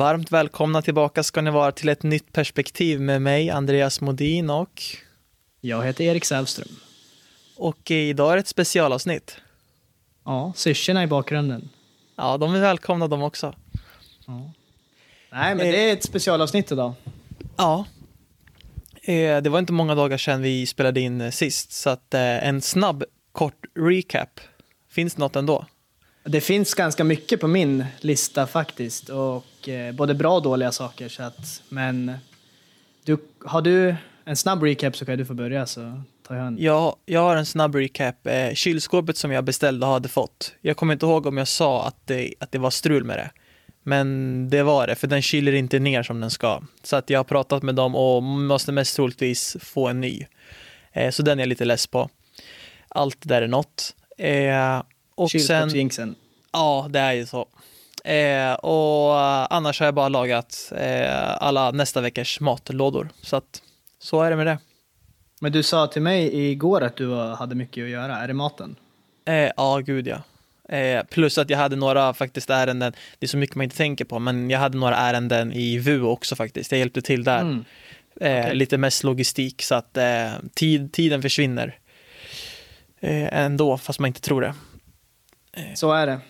Varmt välkomna tillbaka ska ni vara till ett nytt perspektiv med mig, Andreas Modin och... Jag heter Erik Sävström. Och idag är det ett specialavsnitt. Ja, syrsorna i bakgrunden. Ja, de är välkomna de också. Ja. Nej, men det är ett specialavsnitt idag. Ja. Eh, Det var inte många dagar sedan vi spelade in eh, sist, så att eh, en snabb, kort recap. Finns det något ändå? Det finns ganska mycket på min lista faktiskt, och eh, både bra och dåliga saker. Så att, men du, har du en snabb recap så kan du få börja så tar jag en. Jag, jag har en snabb recap. Eh, Kylskåpet som jag beställde hade fått. Jag kommer inte ihåg om jag sa att det, att det var strul med det. Men det var det, för den kyler inte ner som den ska. Så att jag har pratat med dem och måste mest troligtvis få en ny. Eh, så den är jag lite less på. Allt där är något. Eh, och sen, Kylskåpsjinxen. Ja, det är ju så. Eh, och eh, annars har jag bara lagat eh, alla nästa veckors matlådor. Så att så är det med det. Men du sa till mig igår att du hade mycket att göra. Är det maten? Eh, ja, gud ja. Eh, plus att jag hade några faktiskt ärenden, det är så mycket man inte tänker på, men jag hade några ärenden i VU också faktiskt. Jag hjälpte till där. Mm. Eh, Okej. Lite mest logistik, så att eh, tid, tiden försvinner eh, ändå, fast man inte tror det. Så är det.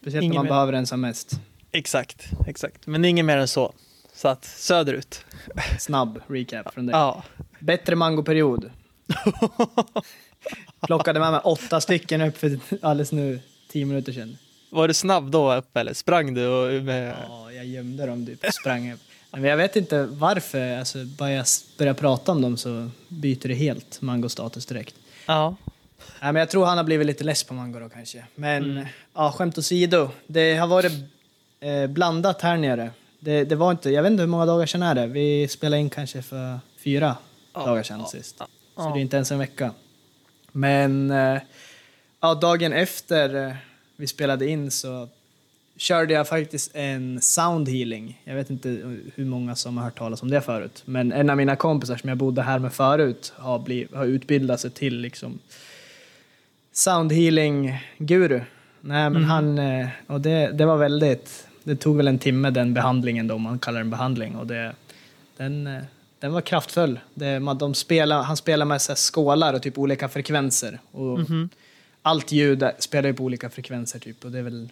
Speciellt Ingen när man mer. behöver den som mest. Exakt, exakt. Men inget mer än så. Så att söderut. Snabb recap från dig. Ja. Bättre mangoperiod. Plockade med mig åtta stycken upp för alldeles nu, tio minuter sedan. Var du snabb då upp eller sprang du? Och med... Ja, jag gömde dem typ, sprang upp. Men jag vet inte varför, alltså, bara jag börjar prata om dem så byter det helt mangostatus direkt. Ja. Nej, men jag tror han har blivit lite less på mango då kanske. Men ja, skämt åsido, det har varit eh, blandat här nere. Det, det var inte, jag vet inte hur många dagar sedan är det? Vi spelade in kanske för fyra Ja, dagar sedan ja, sist. ja, Så det är inte ens en vecka. Men eh, ja, dagen efter eh, vi spelade in så körde jag faktiskt en sound healing. Jag vet inte hur många som har hört talas om det förut. Men en av mina kompisar som jag bodde här med förut har, bliv, har utbildat sig till liksom sound healing guru. Nej, men han, eh, och det, det var väldigt, det tog väl en timme den behandlingen då, om man kallar den behandling. Och det, den, eh, den var kraftfull. Det, man, de spelar, han spelar med så skålar och typ olika frekvenser. Och Allt ljud spelar ju på olika frekvenser typ. Och det är väl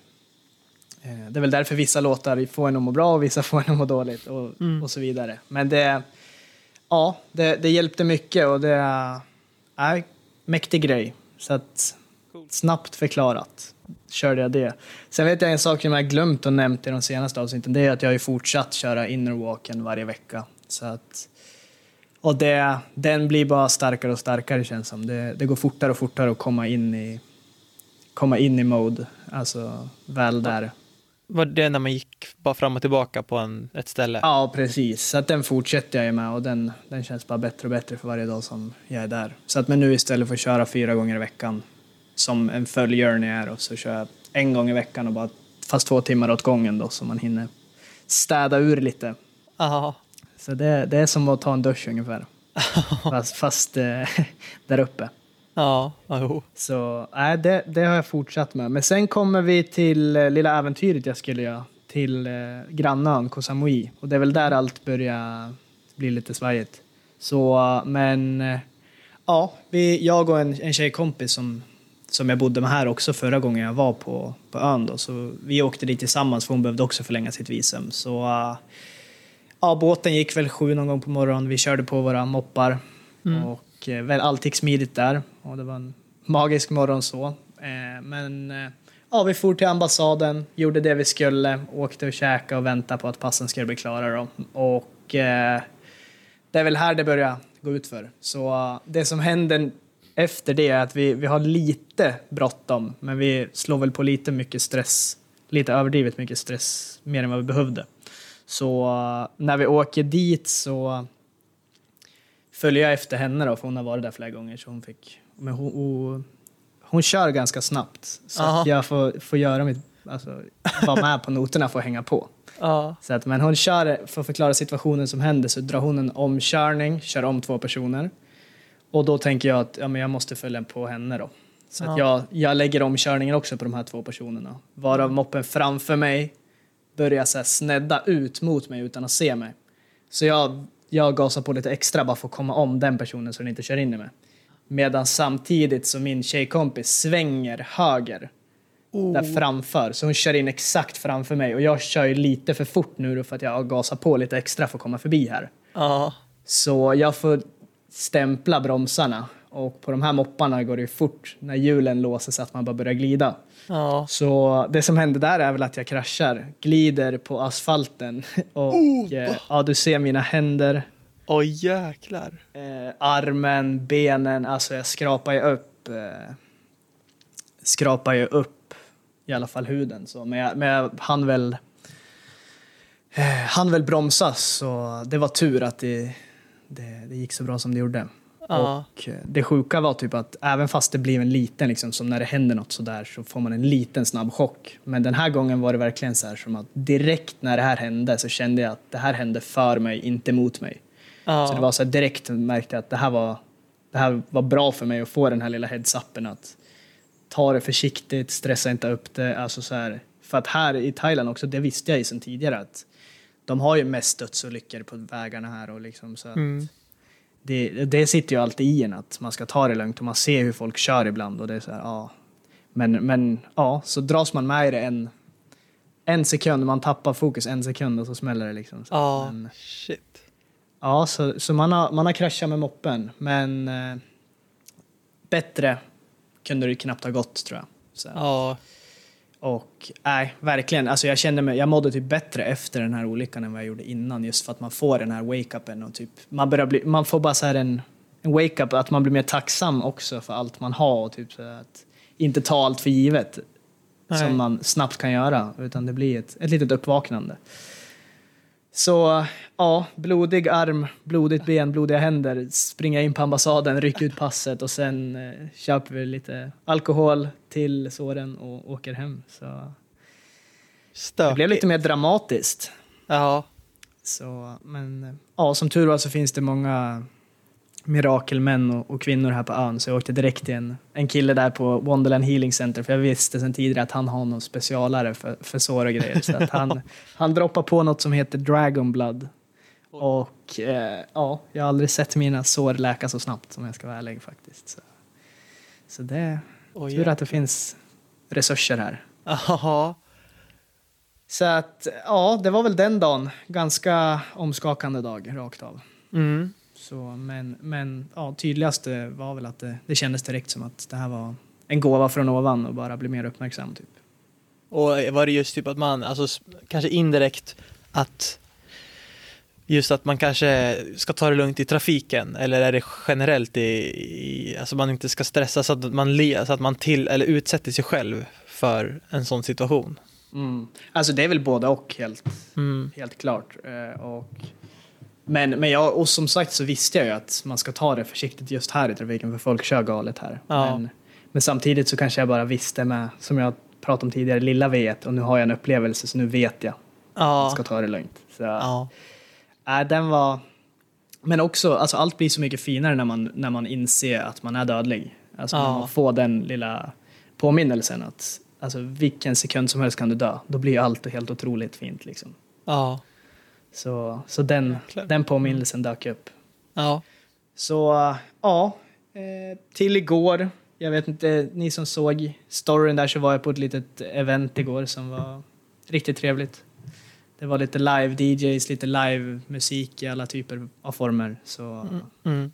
Eh, Det är väl därför vissa låtar får en att må bra och vissa får en att må dåligt och, och så vidare. Men det, ja, det, det hjälpte mycket och det är en mäktig grej. Så att snabbt förklarat körde jag det. Sen vet jag en sak som jag glömt och nämnt i de senaste avsnitten. Det är att jag har ju fortsatt köra innerwalken varje vecka. Så att, och det, den blir bara starkare och starkare känns som. Det, det går fortare och fortare att komma in i komma in i mode. Alltså väl där. Var det när man gick bara fram och tillbaka på en, ett ställe? Ja, precis. Så att den fortsätter jag ju med och den, den känns bara bättre och bättre för varje dag som jag är där. Så att men nu istället för att köra fyra gånger i veckan som en full journey är och så kör jag en gång i veckan och bara fast två timmar åt gången då så man hinner städa ur lite. Ja. Så det, det är som att ta en dusch ungefär. fast fast eh, där uppe. Ja, jo. Så nej, det, det har jag fortsatt med. Men sen kommer vi till eh, lilla äventyret jag skulle göra. Till eh, grannön Koh Samui. Och det är väl där allt börjar bli lite svajigt. Så, eh, men eh, ja, vi, jag och en, en tjejkompis som, som jag bodde med här också förra gången jag var på, på ön då. Så vi åkte dit tillsammans för hon behövde också förlänga sitt visum. Så eh, ja, båten gick väl sju någon gång på morgonen. Vi körde på våra moppar. Och eh, väl, allt gick smidigt där. Och det var en magisk morgon så. Eh, men eh, ja, vi for till ambassaden, gjorde det vi skulle, åkte och käkade och väntade på att passen skulle bli klara då. Och eh, det är väl här det börjar gå ut för. Så eh, det som händer efter det är att vi, vi har lite bråttom, men vi slår väl på lite mycket stress, lite överdrivet mycket stress, mer än vad vi behövde. Så när vi åker dit så följer jag efter henne då, för hon har varit där flera gånger. Så hon, fick, men hon, hon, hon kör ganska snabbt, så Aha. att jag får, får göra mitt, alltså, vara med på noterna för att hänga på. Ja. Så att, men hon kör, för att förklara situationen som händer, så drar hon en omkörning, kör om två personer. Och då tänker jag att ja, men jag måste följa på henne då. Så att jag, jag lägger omkörningen också på de här två personerna. Varav moppen framför mig började så här snedda ut mot mig utan att se mig. Så jag, jag gasar på lite extra bara för att komma om den personen så den inte kör in i mig. Medan samtidigt så min tjejkompis svänger höger där framför. Så hon kör in exakt framför mig och jag kör ju lite för fort nu då för att jag har gasat på lite extra för att komma förbi här. Ja. Så jag får stämpla bromsarna och på de här mopparna går det ju fort när hjulen låser så att man bara börjar glida. Ja. Så det som händer där är väl att jag kraschar, glider på asfalten och eh, ja, du ser mina händer, Oj jäklar. eh, armen, benen, alltså jag skrapar ju upp, eh, skrapar ju upp i alla fall huden så, men jag, men jag hann väl eh, hann väl bromsa så det var tur att det, det, det gick så bra som det gjorde. Ja. Och eh, det sjuka var typ att även fast det blir en liten, liksom, som när det händer något sådär så får man en liten snabb chock. Men den här gången var det verkligen så här som att direkt när det här hände så kände jag att det här hände för mig, inte mot mig. Ja. Så det var så här direkt märkte jag att det här var, det här var bra för mig att få den här lilla heads-upen att ta det försiktigt, stressa inte upp det. Alltså så här, för att här i Thailand också, det visste jag ju sedan tidigare att de har ju mest dödsolyckor på vägarna här och liksom så Mm. det, det sitter ju alltid i en att man ska ta det lugnt och man ser hur folk kör ibland och det är så här, ja. Men, men ja, så dras man med i det en, en sekund, man tappar fokus en sekund och så smäller det liksom. Ja. men, Shit. Ja, så, så man, har, man har kraschat med moppen, men eh, bättre kunde det knappt ha gått tror jag. Så. Ja. Och nej, verkligen. Alltså jag kände mig, jag mådde typ bättre efter den här olyckan än vad jag gjorde innan just för att man får den här wake-upen och typ, man, börjar bli, man får bara så här en, en wake-up att man blir mer tacksam också för allt man har och typ så att inte ta allt för givet Nej. som man snabbt kan göra utan det blir ett, ett litet uppvaknande. Så ja, blodig arm, blodigt ben, blodiga händer, springa in på ambassaden, rycka ut passet och sen eh, köper vi lite alkohol till såren och åker hem. Så Stökigt. det blev lite mer dramatiskt. Ja. Så, men eh, ja, som tur var så finns det många mirakelmän och, och kvinnor här på ön så jag åkte direkt till en, en kille där på Wonderland Healing Center för jag visste sedan tidigare att han har någon specialare för, för sår och grejer. Så att han, han droppar på något som heter Dragon Blood. Och eh, ja, jag har aldrig sett mina sår läka så snabbt om jag ska vara ärlig faktiskt. Så, så det är Oj, tur att det finns resurser här. Ja. Så att ja, det var väl den dagen. Ganska omskakande dag rakt av. Mm. Så, men men ja, tydligaste var väl att det, det kändes direkt som att det här var en gåva från ovan och bara bli mer uppmärksam. Typ. Och var det just typ att man, alltså kanske indirekt att just att man kanske ska ta det lugnt i trafiken eller är det generellt i, i alltså man inte ska stressa så att man, le, så att man till eller utsätter sig själv för en sån situation. Alltså det är väl både och helt, Mm. helt klart. Eh, och, men, men jag, och som sagt så visste jag ju att man ska ta det försiktigt just här i trafiken för folk kör galet här. Ja. Men, men samtidigt så kanske jag bara visste med, som jag pratade om tidigare, lilla vet och nu har jag en upplevelse så nu vet jag att jag Ja. ska ta det lugnt. Så, ja. Nej, den var... Men också, alltså allt blir så mycket finare när man, när man inser att man är dödlig. Alltså när Ja. man får den lilla påminnelsen att alltså, vilken sekund som helst kan du dö. Då blir allt helt otroligt fint liksom. Ja. Så, så den, Jäklar. den påminnelsen dök upp. Ja. Så ja, eh, till igår. Jag vet inte, ni som såg storyn där så var jag på ett litet event igår som var riktigt trevligt. Det var lite live DJs, lite live musik i alla typer av former. Så Mm.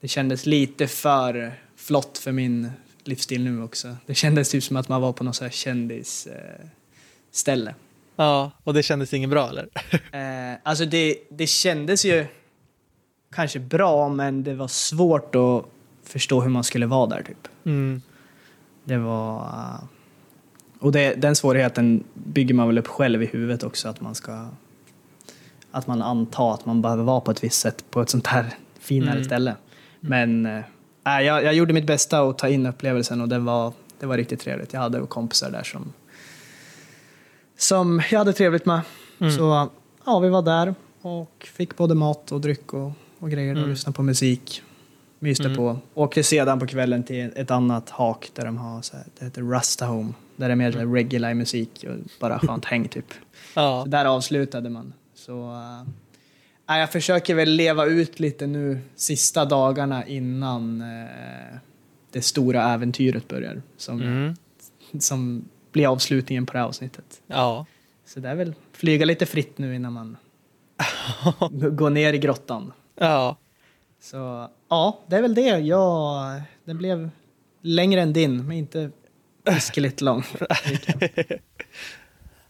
det kändes lite för flott för min livsstil nu också. Det kändes typ som att man var på något så här kändis eh. Ja, och det kändes inget bra eller? Eh, alltså det, det kändes ju kanske bra men det var svårt att förstå hur man skulle vara där typ. Mm. Det var... eh, och det, den svårigheten bygger man väl upp själv i huvudet också att man ska... Att man antar att man behöver vara på ett visst sätt på ett sånt här finare Mm. ställe. Men eh, nej, jag, jag gjorde mitt bästa att ta in upplevelsen och det var, det var riktigt trevligt. Jag hade kompisar där som, som jag hade trevligt med. Mm. Så ja, vi var där och fick både mat och dryck och, och grejer och Mm. lyssnade på musik. Myste Mm. på. Åkte sedan på kvällen till ett annat hak där de har så här, det heter Rasta Home. Där det är mer mm. regular musik och bara skönt häng typ. Ja. Där avslutade man. Så, uh, jag försöker väl leva ut lite nu sista dagarna innan uh, det stora äventyret börjar. Som, Mm. som blir avslutningen på det här avsnittet. Ja. Så det är väl flyga lite fritt nu innan man går ner i grottan. Ja. Så ja, det är väl det. Ja, den blev längre än din, men inte hiskeligt lång.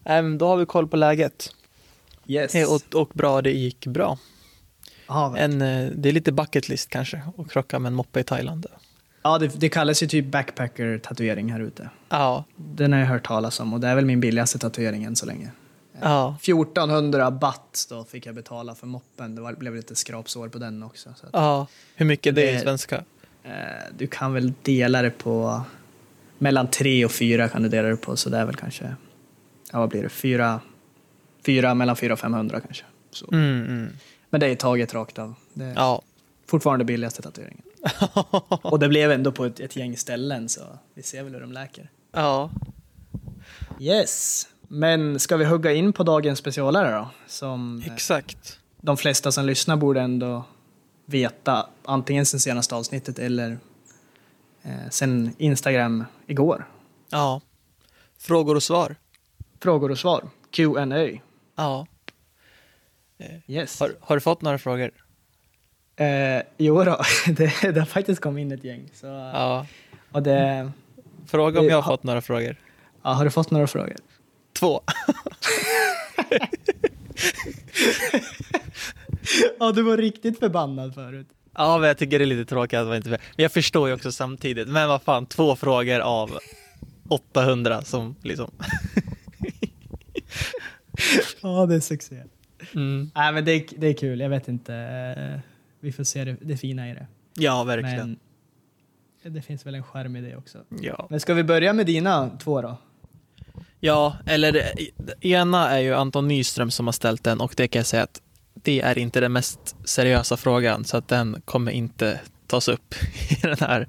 Ähm, då har vi koll på läget. Yes. Eh, Och, och bra, det gick bra. Ja, En, eh, det är lite bucket list kanske, att krocka med en moppe i Thailand. Ja det, det kallas ju typ backpacker-tatuering här ute. Ja, Den har jag hört talas om och det är väl min billigaste tatuering än så länge. ja, 1400 baht då fick jag betala för moppen. Det var, blev lite skrapsår på den också. Så ja. Hur mycket det är i Det- svenska? eh, du kan väl dela det på mellan tre och fyra kan du dela det på så det är väl kanske, ja vad blir det, fyra, fyra mellan fyra och 500 kanske. Mm, mm. Men det är taget rakt av. Det är Ja. fortfarande billigaste tatueringen. Och det blev ändå på ett, ett gäng ställen så vi ser väl hur de läker. ja. Yes, men ska vi hugga in på dagens specialare då? Som eh, Exakt. de flesta som lyssnar borde ändå veta antingen sen senaste avsnittet eller eh, sen Instagram igår. Ja. Frågor och svar. Frågor och svar, Q&A. Ja. Yes. Har, har du fått några frågor? Eh, jo då, det, det har faktiskt kommit in ett gäng. Så, Ja. och det, Fråga om Det- jag har ha- fått några frågor. ja, har du fått några frågor? Två. Ja, du var riktigt förbannad förut. Ja, men jag tycker det är lite tråkigt att man inte... Men jag förstår ju också samtidigt. Men vad fan, två frågor av 800 som liksom... Ja, det är succé. Mm. Nej, men det, är- det är kul. Jag vet inte. Vi får se det, det fina i det. Ja, verkligen. Men det finns väl en skärm i det också. Ja. Men ska vi börja med dina två då? ja, eller det, ena är ju Anton Nyström som har ställt den och det kan jag säga att det är inte den mest seriösa frågan så att den kommer inte tas upp i den här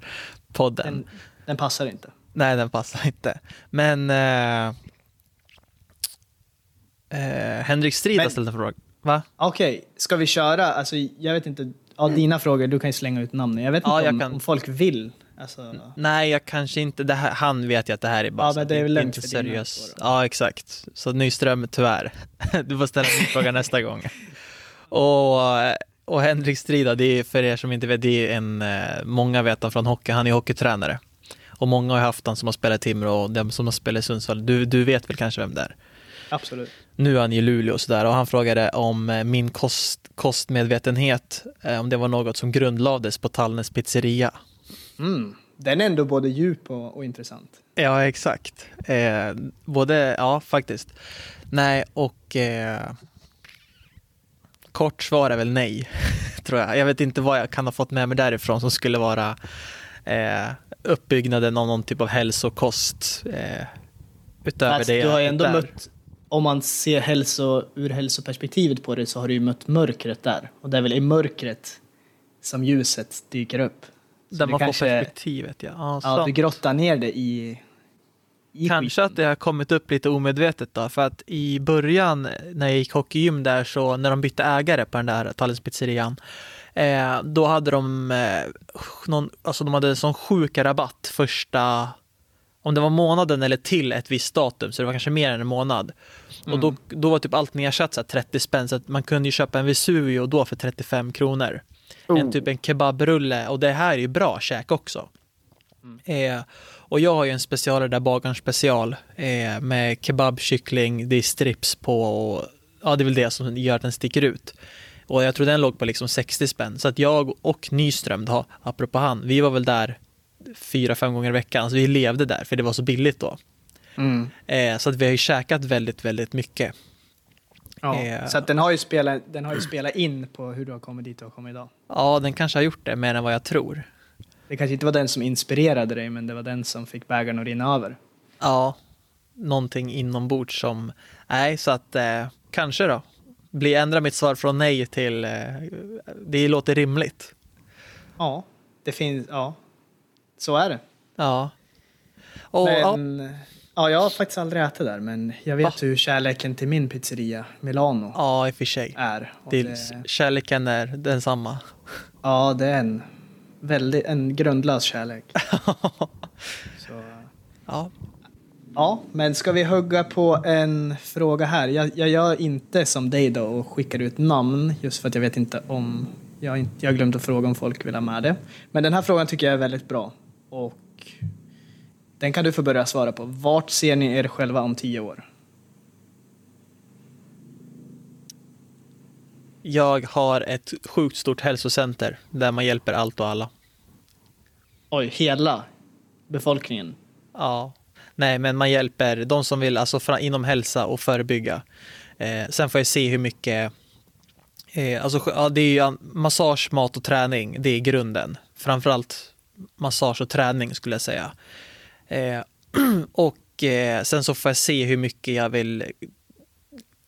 podden. Den, den passar inte. Nej, den passar inte. Men eh, eh, Henrik Strid har ställt en fråga. Va? Okej, ska vi köra? Alltså, jag vet inte. Ja, dina frågor, du kan ju slänga ut namnen. Jag vet Ja, inte om, kan. om folk vill. Alltså, Nej, jag kanske inte. Det här, han vet ju att det här är bara Ja, men det är väl inte seriöst. Ja, exakt. Så Nyström, tyvärr. Du får ställa min fråga nästa gång. Och, och Henrik Strida, det är för er som inte vet, det är en, eh, många vet han från hockey, han är hockeytränare. Och många har haft han som har spelat i Timrå och de som har spelat i Sundsvall. Du, du vet väl kanske vem det är? absolut. Nu är han i Luleå och sådär och han frågade om eh, min kost, kostmedvetenhet, eh, om det var något som grundlades på Tallnäs pizzeria. Mm. Den är ändå både djup och, och intressant. Ja, exakt. Eh, både, ja faktiskt. Nej, och eh, kort svar är väl nej, tror jag. Jag vet inte vad jag kan ha fått med mig därifrån som skulle vara eh, uppbyggnaden av någon typ av hälsokost. Eh, utöver Fast det du har ju ändå där. mött, om man ser hälso, ur hälsoperspektivet på det så har du ju mött mörkret där. Och det är väl i mörkret som ljuset dyker upp. Så Där man kanske- får perspektivet, ja. ja, Ja, du grottar ner det i, i Kanske skiten. att det har kommit upp lite omedvetet då, för att i början när jag gick hockeygym där så när de bytte ägare på den där Tallens pizzerian eh, då hade de eh, någon, alltså de hade sån sjuk rabatt första om det var månaden eller till ett visst datum, så det var kanske mer än en månad. Och då, då var typ allt nedsatt så här 30 spänn, så att man kunde ju köpa en Vesuvio då för 35 kronor. En Oh. typ en kebabrulle och det här är ju bra käk också. Eh, och jag har ju en specialare där, Bagarns special, eh, med kebab, kyckling, det är strips på och ja, det är väl det som gör att den sticker ut. Och jag tror den låg på liksom 60 spänn. Så att jag och Nyström, då, apropå han, vi var väl där fyra, fem gånger i veckan. Så vi levde där, för det var så billigt då. Mm. Eh, så att vi har ju käkat väldigt, väldigt mycket. Ja. Eh. Så att den har, ju spelat, den har ju spelat in på hur du har kommit dit du har kommit idag. Ja, den kanske har gjort det mer än vad jag tror. Det kanske inte var den som inspirerade dig, men det var den som fick bägaren att rinna över. Ja, någonting inombords som, nej, så att eh, kanske då. Bli ändra mitt svar från nej till, eh, det låter rimligt. Ja, det finns, ja. Så är det. Ja. Och, ja, men Ja, jag har faktiskt aldrig ätit där, men jag vet hur kärleken till min pizzeria, Milano, Ja, i och för sig. är. Och Det, det, Kärleken är densamma. ja, det är en, väldigt, en grundlös kärlek. Så, Ja, ja, men ska vi hugga på en fråga här? Jag, jag gör inte som dig då och skickar ut namn, just för att jag vet inte om... Jag har glömt att fråga om folk vill ha med det. Men den här frågan tycker jag är väldigt bra. Och den kan du få börja svara på. Vart ser ni er själva om tio år? jag har ett sjukt stort hälsocenter där man hjälper allt och alla. Oj, hela befolkningen? Ja, nej, men man hjälper de som vill, alltså fra- inom hälsa och förebygga. Eh, sen får jag se hur mycket, eh, alltså ja, det är ju massage, mat och träning, det är grunden. Framförallt massage och träning skulle jag säga. Eh, och eh, sen så får jag se hur mycket jag vill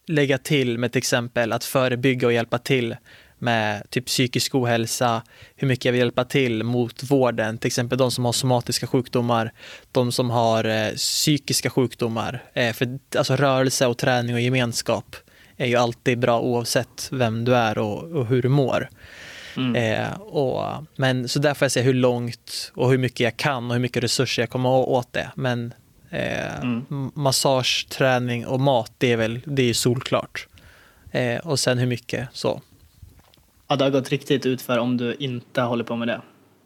lägga till med till exempel att förebygga och hjälpa till med typ psykisk ohälsa, hur mycket jag vill hjälpa till mot vården, till exempel de som har somatiska sjukdomar, de som har eh, psykiska sjukdomar. Eh, för alltså rörelse och träning och gemenskap är ju alltid bra oavsett vem du är och, och hur du mår. Eh, och, men så där får jag se hur långt och hur mycket jag kan och hur mycket resurser jag kommer åt det. Men eh, m- massage, träning och mat, det är väl det är ju solklart. Eh, och sen hur mycket så. Ja, det har gått riktigt ut för om du inte håller på med det.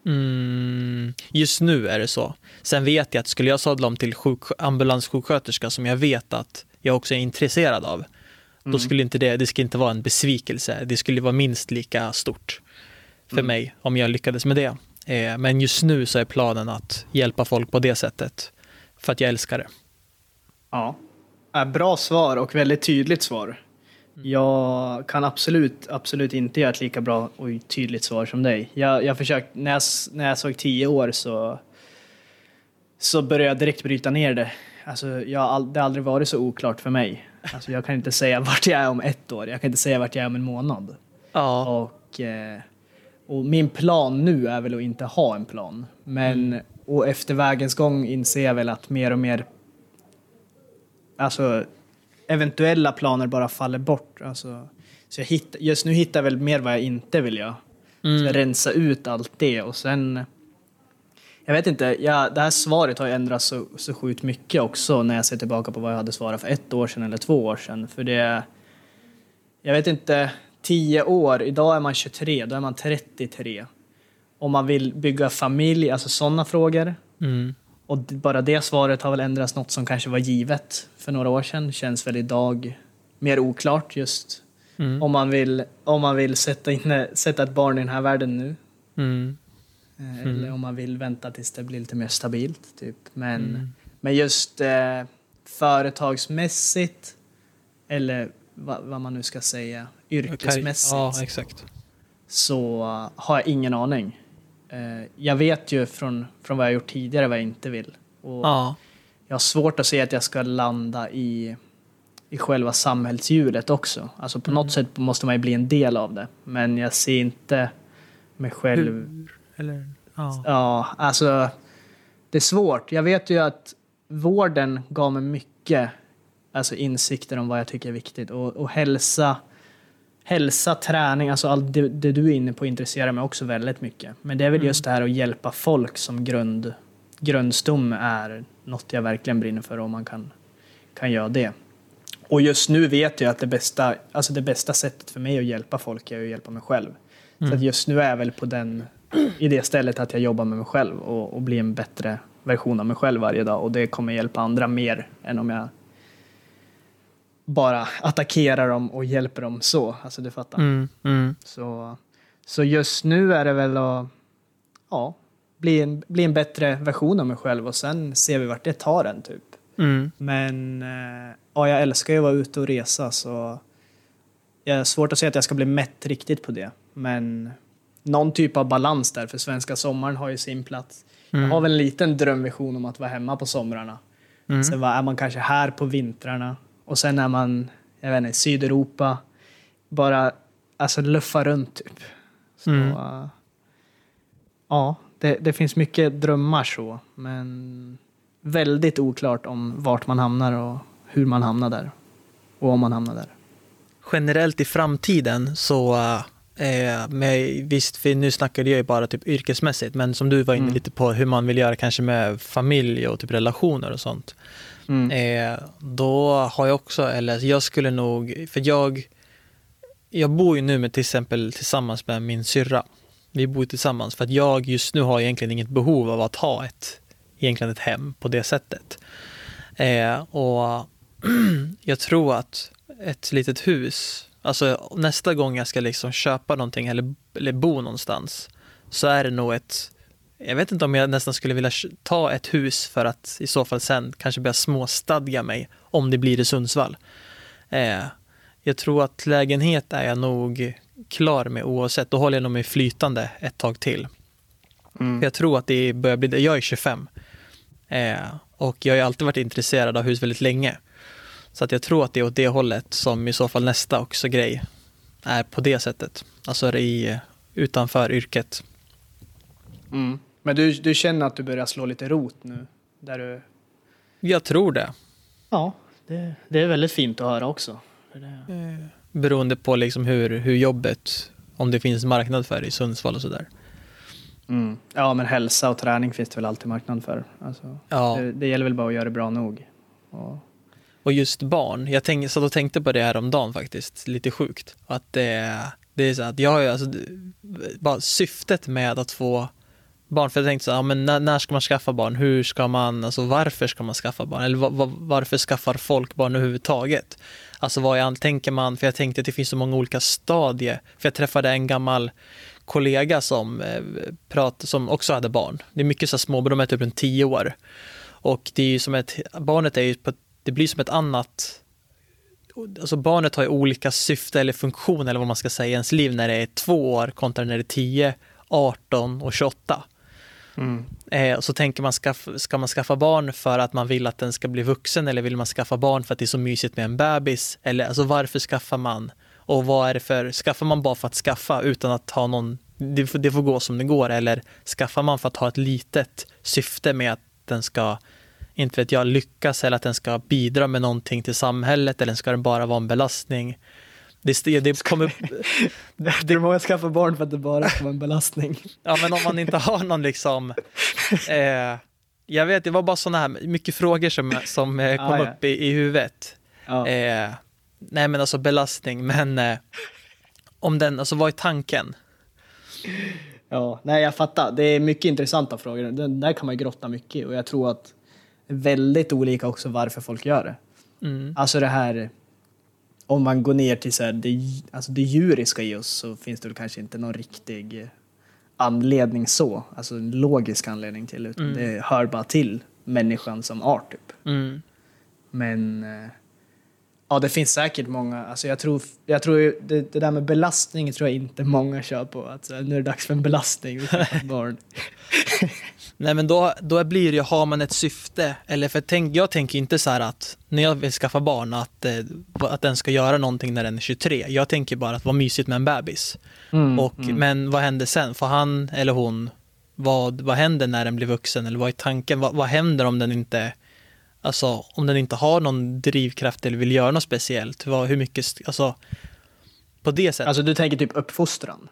Mm, just nu är det så. Sen vet jag att skulle jag sadla om till sjuk, ambulanssjuksköterska som jag vet att jag också är intresserad av, då skulle inte det, det skulle inte vara en besvikelse. Det skulle vara minst lika stort för mig om jag lyckades med det. Eh, men just nu så är planen att hjälpa folk på det sättet. För att jag älskar det. Ja. Äh, Bra svar och väldigt tydligt svar. Jag kan absolut, absolut inte göra ett lika bra och tydligt svar som dig. Jag, jag försökt, när jag, när jag såg tio år så, så började jag direkt bryta ner det. Alltså, jag, det har aldrig varit så oklart för mig. Alltså, jag kan inte säga vart jag är om ett år, jag kan inte säga vart jag är om en månad. Ja, Och, eh, och min plan nu är väl att inte ha en plan. Men och efter vägens gång inser jag väl att mer och mer alltså, eventuella planer bara faller bort. Alltså, så jag hitt, just nu hittar jag väl mer vad jag inte vill göra. Så jag rensa ut allt det och sen jag vet inte, jag, det här svaret har ju ändrats så, så sjukt mycket också när jag ser tillbaka på vad jag hade svarat för ett år sedan eller två år sedan. För det, jag vet inte, 10 år, idag är man 23, då är man 33. Om man vill bygga familj, alltså sådana frågor. mm. Och bara det svaret har väl ändrats något som kanske var givet för några år sedan. Känns väl idag mer oklart just Mm. om man vill, om man vill sätta, in, sätta ett barn i den här världen nu. Mm. Eh, Eller om man vill vänta tills det blir lite mer stabilt. Typ. Men, men just eh, företagsmässigt, eller vad, vad man nu ska säga, yrkesmässigt, Ja, exakt. så uh, har jag ingen aning. Eh, jag vet ju från, från vad jag gjort tidigare vad jag inte vill. Och Ja. Jag har svårt att se att jag ska landa i, i själva samhällshjulet också. Alltså på något sätt måste man ju bli en del av det. Men jag ser inte mig själv Hur? Eller, ja. Ja, alltså det är svårt. Jag vet ju att vården gav mig mycket alltså, insikter om vad jag tycker är viktigt. Och, och hälsa, hälsa, träning, alltså allt det, det du är inne på intresserar mig också väldigt mycket. Men det är väl just det här att hjälpa folk som grund, grundstomme är något jag verkligen brinner för om man kan, kan göra det. Och just nu vet jag att det bästa, alltså det bästa sättet för mig att hjälpa folk är att hjälpa mig själv. Så att just nu är jag väl på den, i det stället att jag jobbar med mig själv och, och blir en bättre version av mig själv varje dag. Och det kommer hjälpa andra mer än om jag bara attackerar dem och hjälper dem så. Alltså du fattar. Mm. Mm. Så, så just nu är det väl att ja, bli, en, bli en bättre version av mig själv och sen ser vi vart det tar en typ. Mm. Men eh, ja, jag älskar ju att vara ute och resa så jag har svårt att säga att jag ska bli mätt riktigt på det. Men någon typ av balans där, för svenska sommaren har ju sin plats. Jag har väl en liten drömvision om att vara hemma på somrarna. Mm. Sen är man kanske här på vintrarna och sen är man, jag vet inte, Sydeuropa. Bara, alltså luffa runt typ. Så, Mm. eh, ja, det, det finns mycket drömmar så, men väldigt oklart om vart man hamnar och hur man hamnar där. Och om man hamnar där. Generellt i framtiden så, eh, med, visst, nu snackade jag ju bara typ yrkesmässigt, men som du var inne Mm. lite på hur man vill göra kanske med familj och typ relationer och sånt. Mm. Eh, då har jag också, eller jag skulle nog, för jag, jag bor ju nu med till exempel tillsammans med min syrra. Vi bor tillsammans för att jag just nu har egentligen inget behov av att ha ett, egentligen ett hem på det sättet. Eh, och jag tror att ett litet hus, alltså nästa gång jag ska liksom köpa någonting eller, eller bo någonstans så är det nog ett jag vet inte om jag nästan skulle vilja ta ett hus för att i så fall sen kanske börja småstadga mig om det blir i Sundsvall. Eh, jag tror att lägenhet är jag nog klar med oavsett. Då håller jag nog mig flytande ett tag till. Mm. Jag tror att det börjar bli, jag är 25 eh, och jag har alltid varit intresserad av hus väldigt länge. Så att jag tror att det är åt det hållet som i så fall nästa också grej är på det sättet. Alltså i, utanför yrket. Mm. Men du, du känner att du börjar slå lite rot nu? Där du... Jag tror det. Ja, det, det är väldigt fint att höra också. För det... Eh, Beroende på liksom hur, hur jobbet, om det finns marknad för det i Sundsvall och sådär. Mm. Ja, men hälsa och träning finns det väl alltid marknad för. Alltså, Ja, det, det gäller väl bara att göra det bra nog. Och, och just barn. Jag tänk, satt och tänkte på det här om dagen faktiskt, lite sjukt. Att det, det är så att jag har ju alltså, bara syftet med att få barn, för jag tänkte så här, ja, men när, när ska man skaffa barn? Hur ska man, alltså varför ska man skaffa barn? Eller va, va, varför skaffar folk barn överhuvudtaget? Alltså vad är, tänker man, för jag tänkte att det finns så många olika stadier. För jag träffade en gammal kollega som, eh, prat, som också hade barn. Det är mycket så små, men de är typ runt tio år. Och det är ju som ett, barnet är ju på, det blir som ett annat Alltså barnet har ju olika syfte eller funktion eller vad man ska säga i ens liv när det är två år kontra när det är 10, 18 och 28 mm. Eh, så tänker man, skaff, ska man skaffa barn för att man vill att den ska bli vuxen eller vill man skaffa barn för att det är så mysigt med en bebis? Eller alltså varför skaffar man? Och vad är det för, skaffar man bara för att skaffa utan att ha någon, det får, det får gå som det går eller skaffar man för att ha ett litet syfte med att den ska, inte vet jag, lyckas eller att den ska bidra med någonting till samhället eller ska den bara vara en belastning? Det, det, det kommer Det är många skaffar barn för att det bara ska vara en belastning. Ja, men om man inte har någon liksom... Eh, jag vet, det var bara sådana här mycket frågor som, som eh, kom Ah, ja. upp i, i huvudet. Ja. Eh, nej, men alltså belastning, men eh, om den, alltså vad är tanken? Ja, nej jag fattar. Det är mycket intressanta frågor. Den där kan man grotta mycket i och jag tror att det är väldigt olika också varför folk gör det. Mm. Alltså det här, om man går ner till så här, det, alltså det djuriska i oss så finns det väl kanske inte någon riktig anledning så, alltså en logisk anledning till, utan Mm. det hör bara till människan som art typ. Mm. Men eh, ja, det finns säkert många, alltså jag tror, jag tror det, det där med belastning tror jag inte många kör på, att så här, nu är det dags för en belastning, barn. Nej, men då, då blir det ju, har man ett syfte, eller för tänk, jag tänker inte så här att när jag vill skaffa barn att, eh, att den ska göra någonting när den är 23. Jag tänker bara att vara mysigt med en bebis. Mm, Och, Men vad händer sen? Får han eller hon, vad, vad händer när den blir vuxen? Eller vad är tanken? Vad, vad händer om den inte Alltså om den inte har någon drivkraft eller vill göra något speciellt, vad, hur mycket, alltså på det sättet. Alltså du tänker typ uppfostran?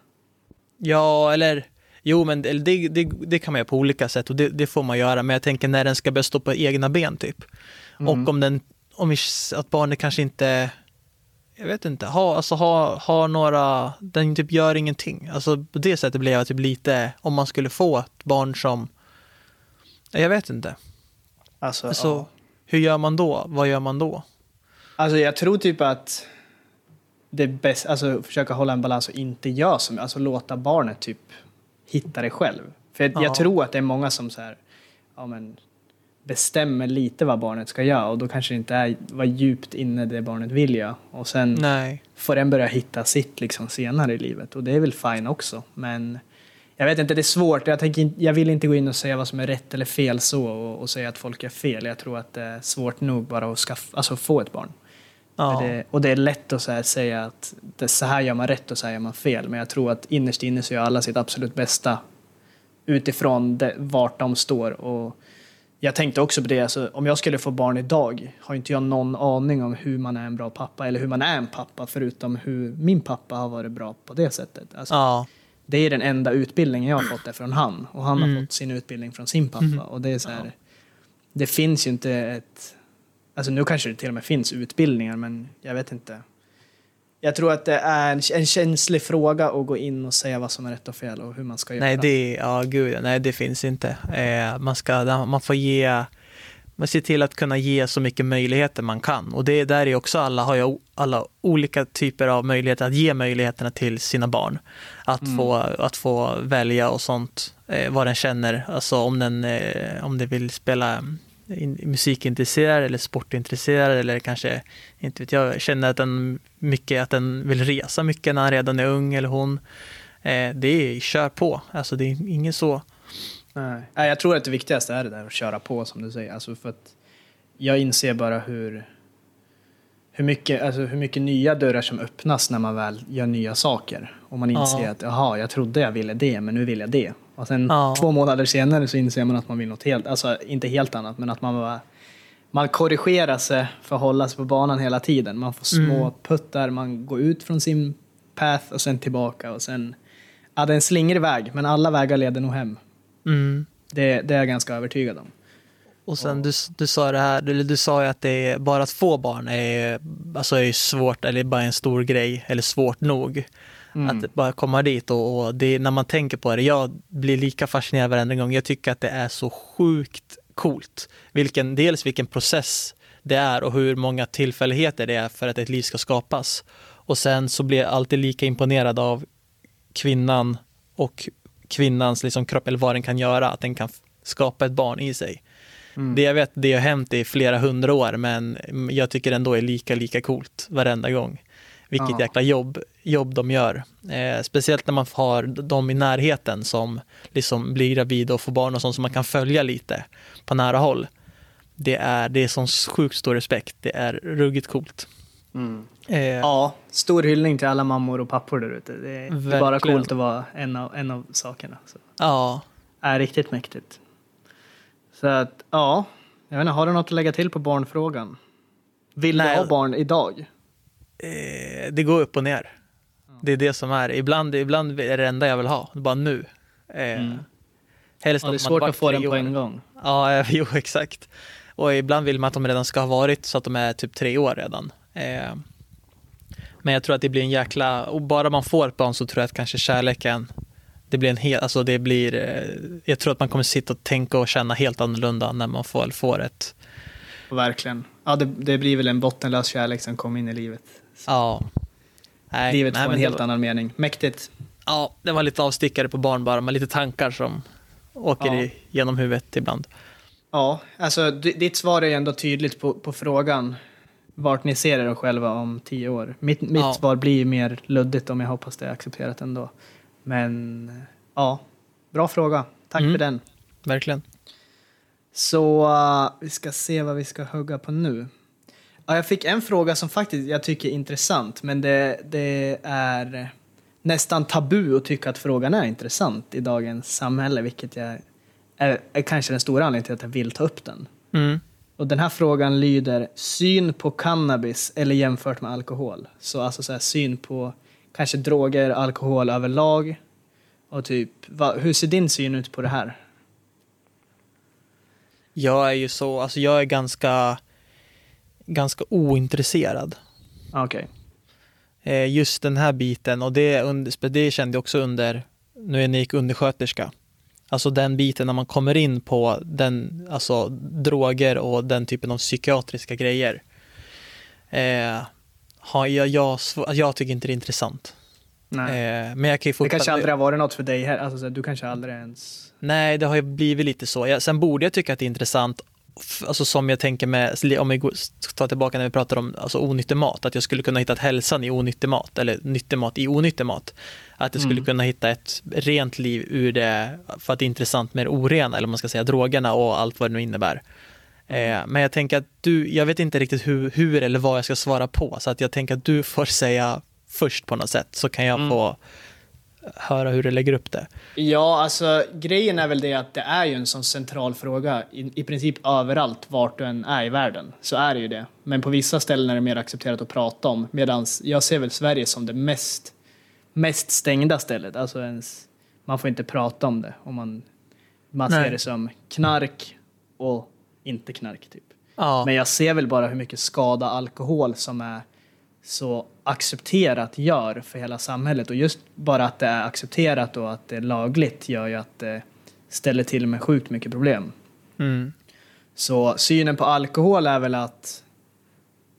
ja, eller jo, men det, det, det, kan man göra på olika sätt och det, det får man göra. Men jag tänker när den ska börja stå på egna ben typ. Mm. Och om den, om att barnet kanske inte, jag vet inte, har, alltså har, har några, den typ gör ingenting. Alltså på det sättet blir jag typ lite, om man skulle få ett barn som, jag vet inte. Alltså, Alltså, ja. hur gör man då? Vad gör man då? alltså jag tror typ att det är bäst, alltså försöka hålla en balans och inte göra som, alltså låta barnet typ hitta det själv. För jag, Ja. jag tror att det är många som så här, ja men bestämmer lite vad barnet ska göra och då kanske det inte är vad djupt inne det barnet vill göra. Och sen Nej. får den börja hitta sitt liksom senare i livet och det är väl fine också. Men jag vet inte, det är svårt. Jag, tänker, jag vill inte gå in och säga vad som är rätt eller fel så och, och säga att folk är fel. Jag tror att det är svårt nog bara att skaffa, alltså få ett barn. Ja. Det, och det är lätt att här säga att det, så här gör man rätt och så här gör man fel. Men jag tror att innerst inne så gör alla sitt absolut bästa utifrån det, vart de står. Och jag tänkte också på det, alltså, om jag skulle få barn idag har inte jag någon aning om hur man är en bra pappa eller hur man är en pappa förutom hur min pappa har varit bra på det sättet. Alltså, Ja, Det är den enda utbildningen jag har fått är från han och han har Mm. fått sin utbildning från sin pappa. Mhm. Och det är så här, det finns ju inte ett, alltså nu kanske det till och med finns utbildningar men jag vet inte. Jag tror att det är en, en känslig fråga att gå in och säga vad som är rätt och fel och hur man ska göra. nej det, ja, gud, nej det finns inte. Eh, man, ska, man får ge, man ser till att kunna ge så mycket möjligheter man kan. Och det där är också, alla har ju alla olika typer av möjligheter att ge möjligheterna till sina barn. Att, Mm. få, att få välja och sånt, eh, vad den känner. Alltså om den, eh, om den vill spela in, musikintresserad eller sportintresserad eller kanske, inte vet jag, känner att den, mycket, att den vill resa mycket när han redan är ung eller hon. Eh, det är, kör på. Alltså det är inget så. Nej. Nej, jag tror att det viktigaste är det där att köra på som du säger. Alltså för att jag inser bara hur, hur, mycket, alltså hur mycket nya dörrar som öppnas när man väl gör nya saker. Och man inser Ja. att jaha, jag trodde jag ville det, men nu vill jag det. Och sen Ja. två månader senare så inser man att man vill något helt, alltså inte helt annat, men att man bara man korrigerar sig för att hålla sig på banan hela tiden. Man får små Mm. puttar, man går ut från sin path och sen tillbaka och sen... Ja, det är en slingrig väg, men alla vägar leder nog hem. Mm. Det, det är jag ganska övertygad om. Och sen du, du sa det här, eller du sa ju att det är, bara att få barn är, alltså är svårt eller bara en stor grej eller svårt nog. Mm. Att bara komma dit och, och det, när man tänker på det, jag blir lika fascinerad varenda gång. Jag tycker att det är så sjukt coolt. Vilken, dels vilken process det är och hur många tillfälligheter det är för att ett liv ska skapas. Och sen så blir jag alltid lika imponerad av kvinnan och kvinnans liksom kropp eller vad den kan göra, att den kan skapa ett barn i sig. Mm. Det jag vet, det har hänt i flera hundra år, men jag tycker ändå är lika, lika coolt varenda gång. Vilket Ja. jäkla jobb, jobb de gör. Eh, speciellt när man har dem i närheten som liksom blir gravida och får barn och sånt som man kan följa lite på nära håll. Det är, det är sån sjukt stor respekt. Det är ruggigt coolt. Mm. Eh, Ja, stor hyllning till alla mammor och pappor där ute. Det är det är bara coolt att vara en av, en av sakerna. Så. ja. Är riktigt mäktigt. Så att, ja. Jag vet inte, har du något att lägga till på barnfrågan? Vill Nej. du ha barn idag? Eh, det går upp och ner. Det är det som är. Ibland, ibland är det enda jag vill ha, bara nu. Eh, Mm. Helst Ja, det är svårt att få den på en gång. Ja, jo exakt. Och ibland vill man att de redan ska ha varit så att de är typ tre år redan. Eh, men jag tror att det blir en jäkla, och bara man får ett barn så tror jag att kanske kärleken, det blir en hel, alltså det blir, eh, jag tror att man kommer sitta och tänka och känna helt annorlunda när man får, får ett, Verkligen. Ja, det, det blir väl en bottenlös kärlek som kommer in i livet. Ja. Nej, livet får en helt var, annan mening. Mäktigt. Ja, det var lite avstickare på barn bara, med lite tankar som åker Ja. i, genom huvudet ibland. Ja, alltså ditt svar är ju ändå tydligt på, på frågan vart ni ser er själva om tio år. Mitt, mitt Ja. svar blir mer luddigt om jag hoppas det är accepterat ändå. Men ja, bra fråga. Tack Mm. för den. Verkligen. Så uh, vi ska se vad vi ska hugga på nu. Ja, jag fick en fråga som faktiskt jag tycker är intressant, men det, det är nästan tabu att tycka att frågan är intressant i dagens samhälle, vilket jag är, är kanske den stora anledningen till att jag vill ta upp den. Mm. Och den här frågan lyder syn på cannabis eller jämfört med alkohol. Så alltså så här, syn på kanske droger, alkohol överlag. Och typ, vad, hur ser din syn ut på det här? Jag är ju så, alltså jag är ganska, ganska ointresserad. Okej. Eh, just den här biten och det, under, det kände jag också under, nu när jag gick undersköterska. Alltså den biten när man kommer in på den, alltså droger och den typen av psykiatriska grejer. Eh, har jag, jag, jag tycker inte det är intressant. Nej. Eh, men jag kan ju Det fortfarande... kanske aldrig har varit något för dig här. Alltså, du kanske aldrig ens... Nej, det har ju blivit lite så. Sen borde jag tycka att det är intressant, alltså som jag tänker med, om vi tar tillbaka när vi pratar om alltså, onyttig mat, att jag skulle kunna hitta hälsan i onyttig mat, eller nyttig mat i onyttig mat. Att jag skulle Mm. kunna hitta ett rent liv ur det, för att det är intressant med det orena, eller man ska säga drogerna och allt vad det nu innebär. Eh, men jag tänker att du, jag vet inte riktigt hur, hur eller vad jag ska svara på, så att jag tänker att du får säga först på något sätt, så kan jag Mm. få höra hur du lägger upp det. Ja, alltså grejen är väl det att det är ju en sån central fråga i, i princip överallt vart du än är i världen. Så är det ju det. Men på vissa ställen är det mer accepterat att prata om. Medan jag ser väl Sverige som det mest, mest stängda stället. Alltså ens, man får inte prata om det. Och man, man ser det som knark och inte knark typ. Ja, Men jag ser väl bara hur mycket skada alkohol som är så accepterat gör för hela samhället. Och just bara att det är accepterat och att det är lagligt gör ju att det ställer till med sjukt mycket problem. mm. Så synen på alkohol är väl att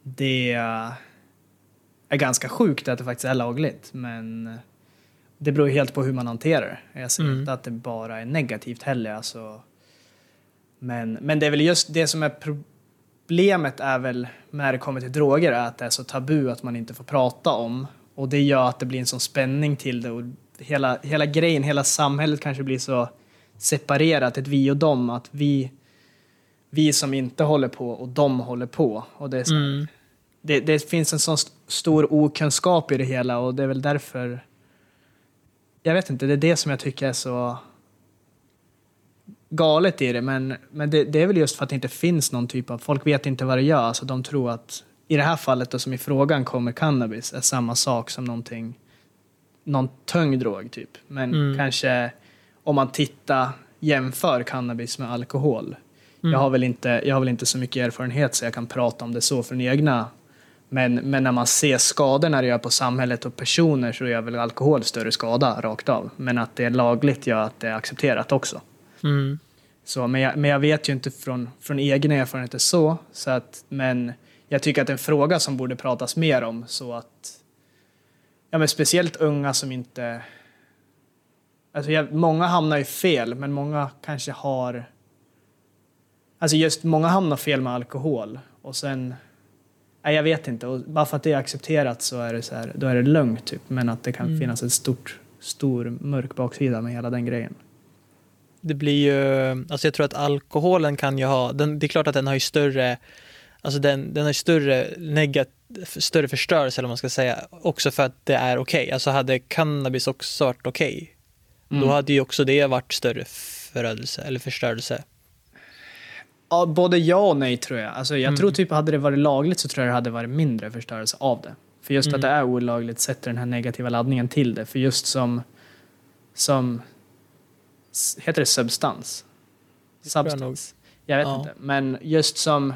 det är ganska sjukt att det faktiskt är lagligt. Men det beror ju helt på hur man hanterar det. Jag säger Mm. inte att det bara är negativt heller. Alltså. Men, men det är väl just det som är problemet är väl när det kommer till droger är att det är så tabu att man inte får prata om. Och det gör att det blir en sån spänning till det. Och hela, hela grejen, hela samhället kanske blir så separerat, ett vi och dem. Att vi, vi som inte håller på och de håller på. Och det, så, Mm. det, det finns en sån st- stor okunskap i det hela och det är väl därför jag vet inte, det är det som jag tycker är så galet i det. Men, men det, det är väl just för att det inte finns någon typ av, folk vet inte vad det gör. Så de tror att i det här fallet då, som i frågan kommer cannabis är samma sak som någonting, någon tung drog typ. Men Mm. kanske om man tittar, jämför cannabis med alkohol. Mm. Jag, har väl inte, jag har väl inte så mycket erfarenhet så jag kan prata om det så från egna. Men, men när man ser skadorna det gör på samhället och personer så gör väl alkohol större skada rakt av. Men att det är lagligt gör att det är accepterat också. Mm. Så, men, jag, men jag vet ju inte från, från egen erfarenhet så, så att, men jag tycker att det är en fråga som borde pratas mer om så att ja, men speciellt unga som inte alltså jag, många hamnar ju fel men många kanske har alltså just många hamnar fel med alkohol och sen nej, jag vet inte och bara för att det är accepterat så är det så här, då är det lugnt typ men att det kan Mm. finnas en stort stor mörk baksida med hela den grejen. Det blir ju, alltså jag tror att alkoholen kan ju ha, den, det är klart att den har ju större, alltså den, den har ju större negat, större förstörelse eller man ska säga, också för att det är okej. Alltså hade cannabis också varit okej, Mm. då hade ju också det varit större förödelse eller förstörelse. Ja, både ja och nej tror jag. Alltså, jag Mm. tror typ hade det varit lagligt så tror jag det hade varit mindre förstörelse av det. För just Mm. att det är olagligt sätter den här negativa laddningen till det. För just som, som heter det substans? Jag Substans? Jag, vet Ja. inte. Men just som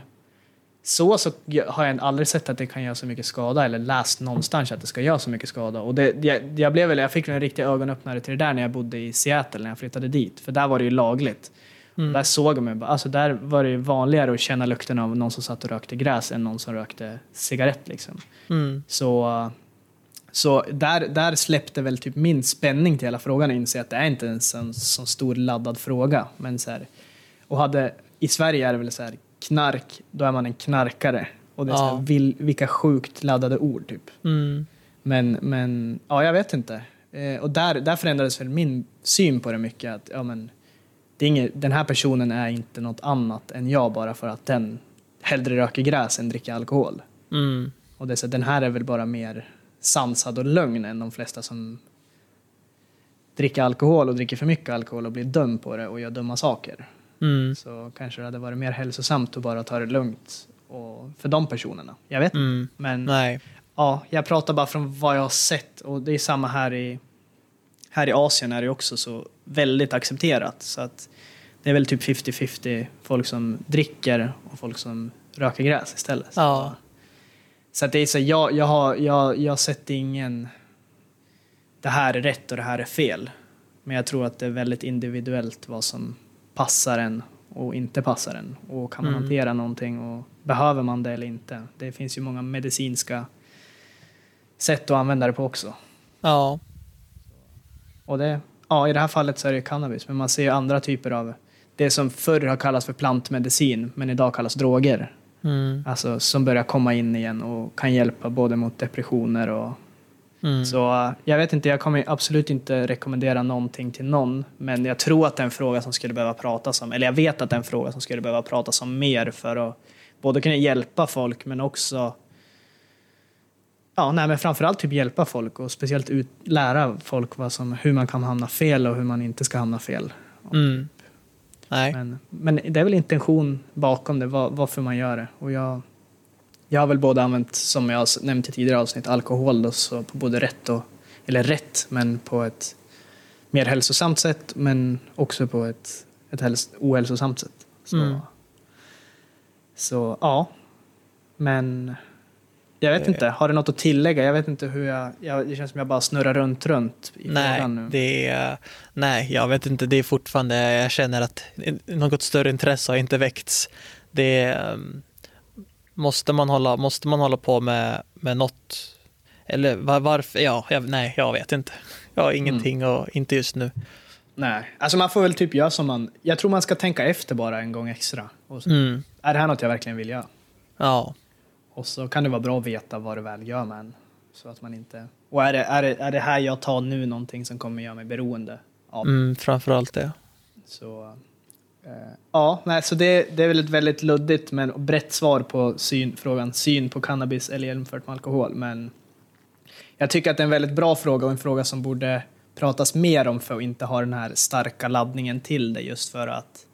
så, så har jag aldrig sett att det kan göra så mycket skada eller läst någonstans att det ska göra så mycket skada. Och det, jag, jag, blev väl, jag fick en riktig ögonöppnare till det där när jag bodde i Seattle när jag flyttade dit. För där var det ju lagligt. Mm. Där såg man alltså där var det vanligare att känna lukten av någon som satt och rökte gräs än någon som rökte cigarett liksom. Mm. Så, så där, där släppte väl typ min spänning till hela frågan och inse att det är inte en sån, sån stor laddad fråga. Men så här, och hade, i Sverige är det väl så här, knark, då är man en knarkare. Och det är så Ja. här, vil, vilka sjukt laddade ord typ. Mm. Men, men ja, jag vet inte. Eh, och där, där förändrades väl min syn på det mycket. Att, ja, men, det är inget, den här personen är inte något annat än jag bara för att den hellre röker gräs än dricker alkohol. Mm. Och det är så, den här är väl bara mer sansad och lugn än de flesta som dricker alkohol och dricker för mycket alkohol och blir dum på det och gör dumma saker. Mm. Så kanske det hade varit mer hälsosamt att bara ta det lugnt och, för de personerna. Jag vet. Mm. Men Nej. Ja, jag pratar bara från vad jag har sett och det är samma här i, här i Asien är det också så väldigt accepterat. Så att det är väl typ 50-50 folk som dricker och folk som röker gräs istället. Ja. Så att det är så, jag, jag, har, jag, jag sätter ingen, det här är rätt och det här är fel. Men jag tror att det är väldigt individuellt vad som passar en och inte passar en. Och kan man Mm. hantera någonting och behöver man det eller inte. Det finns ju många medicinska sätt att använda det på också. Ja. Och det, ja, i det här fallet så är det cannabis, men man ser ju andra typer av det som förr har kallats för plantmedicin, men idag kallas droger. Mm. Alltså som börjar komma in igen och kan hjälpa både mot depressioner och Mm. så. eh, Jag vet inte, jag kommer absolut inte rekommendera någonting till någon, men jag tror att det är en fråga som skulle behöva pratas om, eller jag vet att det är en fråga som skulle behöva pratas om mer för att både kunna hjälpa folk men också ja, nej, men framförallt typ hjälpa folk och speciellt ut, lära folk vad som, hur man kan hamna fel och hur man inte ska hamna fel. Mm. Nej. Men, men det är väl intention bakom det, var, varför man gör det. Och jag, jag har väl både använt, som jag nämnt i tidigare avsnitt, alkohol då, så på både rätt och, eller rätt, men på ett mer hälsosamt sätt, men också på ett, ett häls, ohälsosamt sätt. Så, Mm. så ja, men jag vet Eh. inte, har du något att tillägga? Jag vet inte hur jag, jag det känns som jag bara snurrar runt runt i Nej, nu. det är, nej, jag vet inte. Det är fortfarande, jag känner att något större intresse har inte väckts. Det um, måste man hålla, måste man hålla på med, med något? Eller var, varför? Ja, jag, nej, jag vet inte. Jag har ingenting och inte just nu. Nej, alltså man får väl typ göra som man... Jag tror man ska tänka efter bara en gång extra. Så, Mm. Är det här något jag verkligen vill göra? Ja, Och så kan det vara bra att veta vad det väl gör med en. Så att man inte... Och är det, är det, är det här jag tar nu någonting som kommer göra mig beroende av? mm, framförallt det. Så... Eh, ja, nej, så det, det är väl ett väldigt luddigt men brett svar på syn, frågan syn på cannabis eller jämfört med alkohol. Men jag tycker att det är en väldigt bra fråga och en fråga som borde pratas mer om för att inte ha den här starka laddningen till det just för att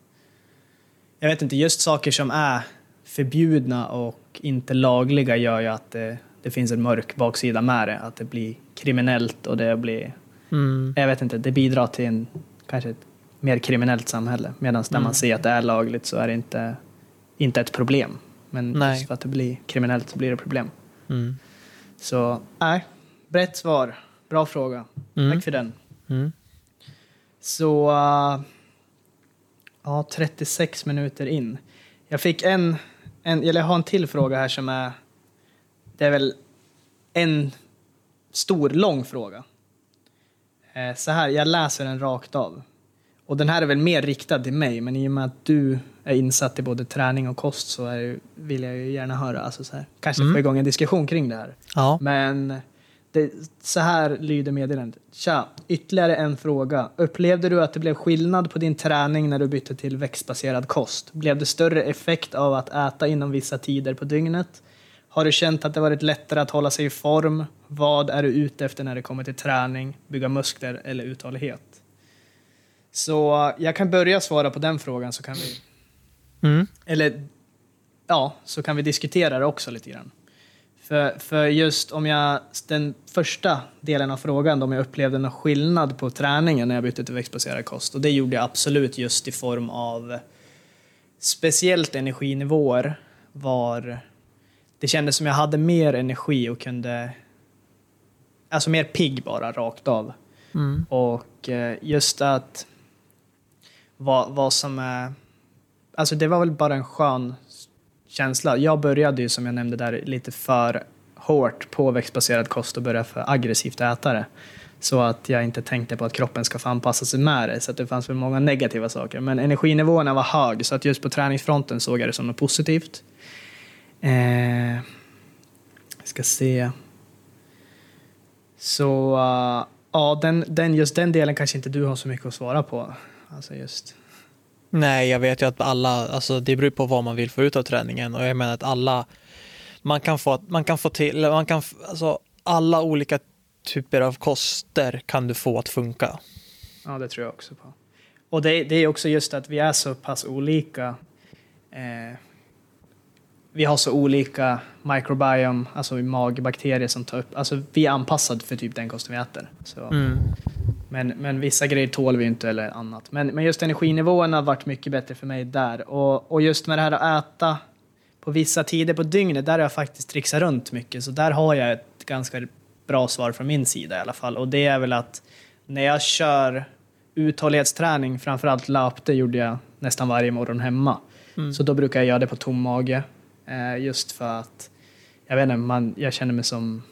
jag vet inte, just saker som är förbjudna och inte lagliga gör ju att det, det finns en mörk baksida med det. Att det blir kriminellt och det blir Mm. jag vet inte, det bidrar till en, kanske ett mer kriminellt samhälle. Medan när Mm. man ser att det är lagligt så är det inte, inte ett problem. Men Nej. just för att det blir kriminellt så blir det problem. Mm. Så nej, brett svar. Bra fråga. Mm. Tack för den. Mm. Så, uh, ja, 36 minuter in. Jag fick en, en, eller jag har en till fråga här som är, det är väl en stor, lång fråga. Eh, så här, jag läser den rakt av. Och den här är väl mer riktad till mig, men i och med att du är insatt i både träning och kost så är, vill jag ju gärna höra, alltså så här, kanske Mm. få igång en diskussion kring det här. Ja. Men det, så här lyder meddelandet. Tja, ytterligare en fråga. Upplevde du att det blev skillnad på din träning när du bytte till växtbaserad kost? Blev det större effekt av att äta inom vissa tider på dygnet? Har du känt att det varit lättare att hålla sig i form? Vad är du ute efter när det kommer till träning, bygga muskler eller uthållighet? Så jag kan börja svara på den frågan så kan vi Mm. eller ja, så kan vi diskutera det också lite grann. För, för just om jag, den första delen av frågan, om jag upplevde någon skillnad på träningen när jag bytte till växtbaserad kost. Och det gjorde jag absolut just i form av speciellt energinivåer var det kändes som jag hade mer energi och kunde, alltså mer pigg bara rakt av. Mm. Och eh, just att vad, vad som är... Alltså det var väl bara en skön känsla. Jag började ju som jag nämnde där lite för hårt på växtbaserad kost och började för aggressivt äta det. Så att jag inte tänkte på att kroppen ska få anpassa sig med det. Så att det fanns väl många negativa saker. Men energinivåerna var hög så att just på träningsfronten såg jag det som något positivt. Eh, jag ska se. Så uh, ja, den, den, just den delen kanske inte du har så mycket att svara på. Alltså just. Nej, jag vet ju att alla, alltså det beror på vad man vill få ut av träningen och jag menar att alla, man kan få, man kan få till, man kan, alltså alla olika typer av koster kan du få att funka. Ja, det tror jag också på. Och det, det är också just att vi är så pass olika. Eh, vi har så olika microbiome, alltså magbakterier som tar upp, alltså vi är anpassade för typ den kosten vi äter. Så. Mm. Men, men vissa grejer tål vi inte eller annat. Men, men just energinivåerna har varit mycket bättre för mig där. Och, och just med det här att äta på vissa tider på dygnet, där har jag faktiskt trixat runt mycket. Så där har jag ett ganska bra svar från min sida i alla fall. Och det är väl att när jag kör uthållighetsträning, framförallt löp, det gjorde jag nästan varje morgon hemma. Mm. Så då brukar jag göra det på tom mage. Eh, just för att, jag vet inte, man, jag känner mig som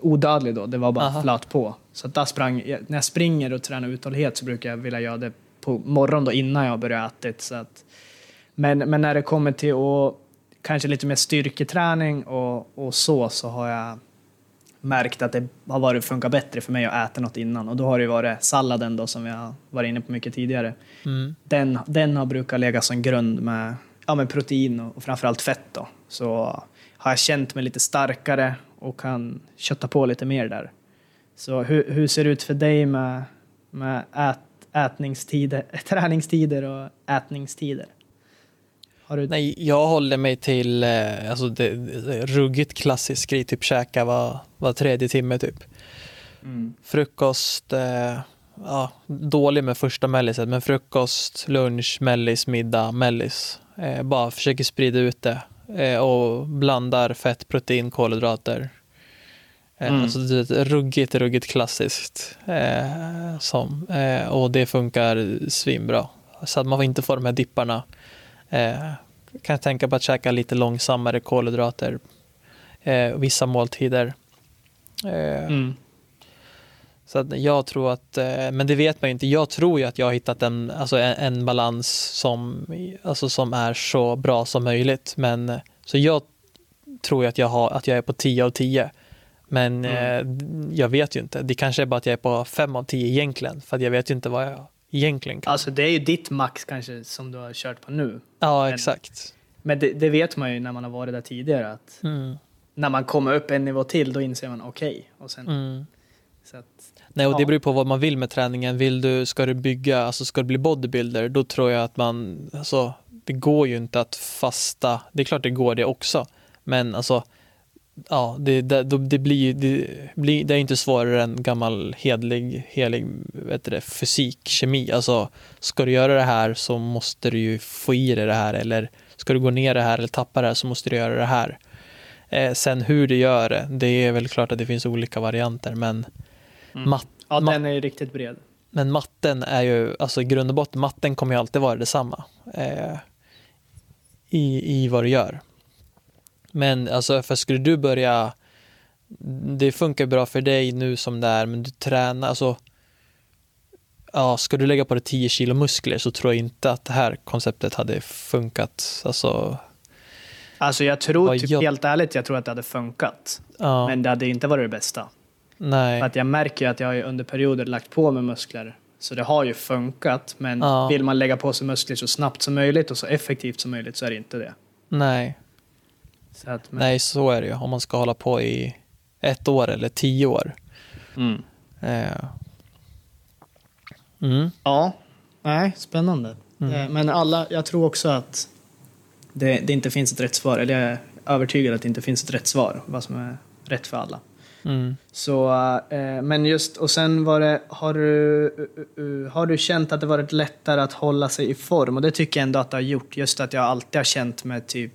odödlig då. Det var bara Aha. flöt på. Så där sprang, när jag springer och tränar uthållighet så brukar jag vilja göra det på morgonen då innan jag börjar äta. Så att, men, men när det kommer till att, kanske lite mer styrketräning och, och så, så har jag märkt att det har varit, funkat bättre för mig att äta något innan. Och då har det varit salladen då som jag varit inne på mycket tidigare. Mm. Den, den har brukat lägga som grund med, ja, med protein och, och framförallt fett. Då. Så har jag känt mig lite starkare och kan kötta på lite mer där. Så hur, hur ser det ut för dig med, med ät, ätningstider, träningstider och ätningstider? Du... Nej, jag håller mig till eh, alltså det, det, ruggigt klassisk grej, typ käka var, var tredje timme typ. Mm. Frukost, eh, ja, dålig med första melliset, men frukost, lunch, mellis, middag, mellis. Eh, bara försöker sprida ut det och blandar fett, protein, kolhydrater. Eh, mm. Alltså det är ruggigt, ruggigt klassiskt. Eh, som, eh, och det funkar svinbra. Så att man inte får de här dipparna. Eh, kan tänka på att käka lite långsammare kolhydrater eh, vissa måltider. Eh, mm. Så att jag tror att, eh, men det vet man ju inte. Jag tror ju att jag har hittat en, alltså en, en, balans som, alltså som är så bra som möjligt. Men så jag tror ju att jag, har, att jag är på 10 av 10. Men mm. eh, jag vet ju inte. Det kanske är bara att jag är på 5 av 10 egentligen. För jag vet ju inte vad jag egentligen kan. Alltså det är ju ditt max kanske som du har kört på nu. Ja, men, exakt. Men det, det, vet man ju när man har varit där tidigare. Att mm. När man kommer upp en nivå till då inser man okej. Okay. mm. Nej, och det beror på vad man vill med träningen. Vill du, ska du bygga, alltså ska du bli bodybuilder, då tror jag att man, alltså det går ju inte att fasta. Det är klart det går det också, men alltså ja, det, det, det, blir, det, blir, det är inte svårare än gammal hedlig, helig vet det, fysik, kemi. Alltså, ska du göra det här så måste du ju få i dig det här eller ska du gå ner det här eller tappa det här så måste du göra det här. Eh, sen hur du gör det, det är väl klart att det finns olika varianter men mm. mat, Ja, den är ju riktigt bred. Men matten är ju, alltså i grund och botten, matten kommer ju alltid vara detsamma eh, i, i vad du gör. Men alltså, för skulle du börja, det funkar bra för dig nu som det är, men du tränar, alltså, ja, ska du lägga på dig 10 kilo muskler så tror jag inte att det här konceptet hade funkat. Alltså, alltså jag tror, typ, jag... helt ärligt, jag tror att det hade funkat. Ja. Men det hade inte varit det bästa. Nej. För att jag märker att jag under perioder lagt på mig muskler. Så det har ju funkat, men ja. vill man lägga på sig muskler så snabbt som möjligt och så effektivt som möjligt så är det inte det. Nej. Så att, men... Nej, så är det ju. Om man ska hålla på i ett år eller tio år. Mm. Eh. Mm. Ja, nej, spännande. Mm. Eh, men alla, jag tror också att det, det, inte finns ett rätt svar, eller jag är övertygad att det inte finns ett rätt svar, vad som är rätt för alla. Mm. Så, eh, men just, och sen var det, har du, uh, har du känt att det varit lättare att hålla sig i form? Och det tycker jag ändå att det har gjort. Just att jag alltid har känt med typ,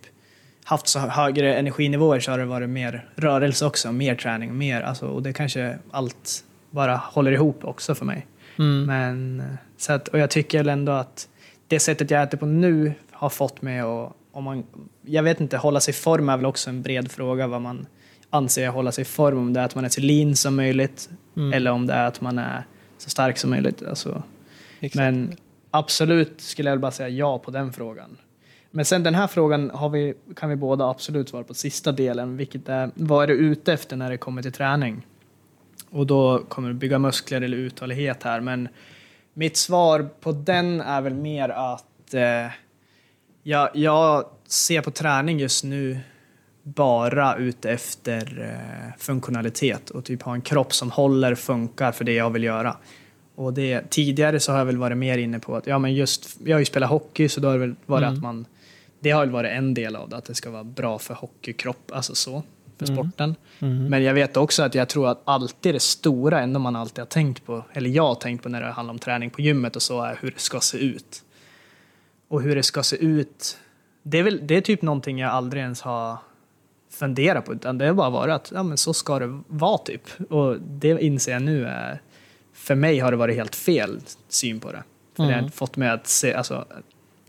haft så högre energinivåer så har det varit mer rörelse också, mer träning, mer, alltså, och det kanske allt bara håller ihop också för mig. Mm. Men, så att, och jag tycker ändå att det sättet jag äter på nu har fått mig att, om man, jag vet inte, hålla sig i form är väl också en bred fråga vad man anser jag hålla sig i form. Om det är att man är så lean som möjligt mm. eller om det är att man är så stark som möjligt. Alltså. Men absolut skulle jag bara säga ja på den frågan. Men sen den här frågan vi, kan vi båda absolut svara på sista delen, vilket är vad är du ute efter när det kommer till träning? Och då kommer du bygga muskler eller uthållighet här, men mitt svar på den är väl mer att eh, jag, jag ser på träning just nu bara ute efter eh, funktionalitet och typ ha en kropp som håller, funkar för det jag vill göra. Och det, tidigare så har jag väl varit mer inne på att, ja men just, jag har ju spelat hockey så då har det väl varit mm. att man, det har väl varit en del av det, att det ska vara bra för hockeykropp, alltså så, för mm. sporten. Mm. Men jag vet också att jag tror att alltid det stora, ändå man alltid har tänkt på, eller jag har tänkt på när det handlar om träning på gymmet och så, är hur det ska se ut. Och hur det ska se ut, det är, väl, det är typ någonting jag aldrig ens har fundera på, utan det har bara varit att ja, men så ska det vara typ. Och det inser jag nu är, för mig har det varit helt fel syn på det. För mm. det har mm. fått mig att se, alltså,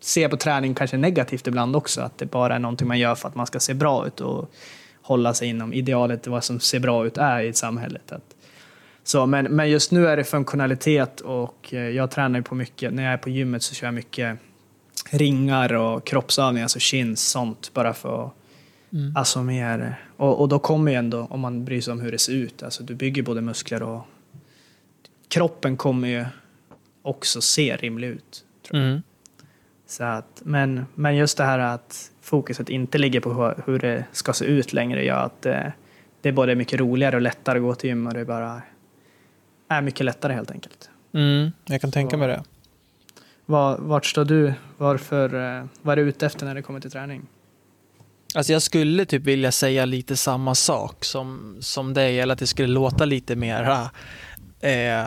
se på träning kanske negativt ibland också, att det bara är någonting man gör för att man ska se bra ut och hålla sig inom idealet vad som ser bra ut är i samhället. Att, så, men, men just nu är det funktionalitet och eh, jag tränar på mycket, när jag är på gymmet så kör jag mycket ringar och kroppsövningar, alltså chins, sånt, bara för att Mm. Alltså mer, och, och då kommer ju ändå, om man bryr sig om hur det ser ut, alltså du bygger både muskler och kroppen kommer ju också se rimlig ut. Mm. Så att, men, men just det här att fokuset inte ligger på hur, hur det ska se ut längre gör att det, det är både mycket roligare och lättare att gå till gym och det bara är mycket lättare helt enkelt. Mm, jag kan tänka Så- mig det. Var, vart står du? Varför, eh, vad är du ute efter när det kommer till träning? Alltså jag skulle typ vilja säga lite samma sak som, som dig, eller att det skulle låta lite mera, eh,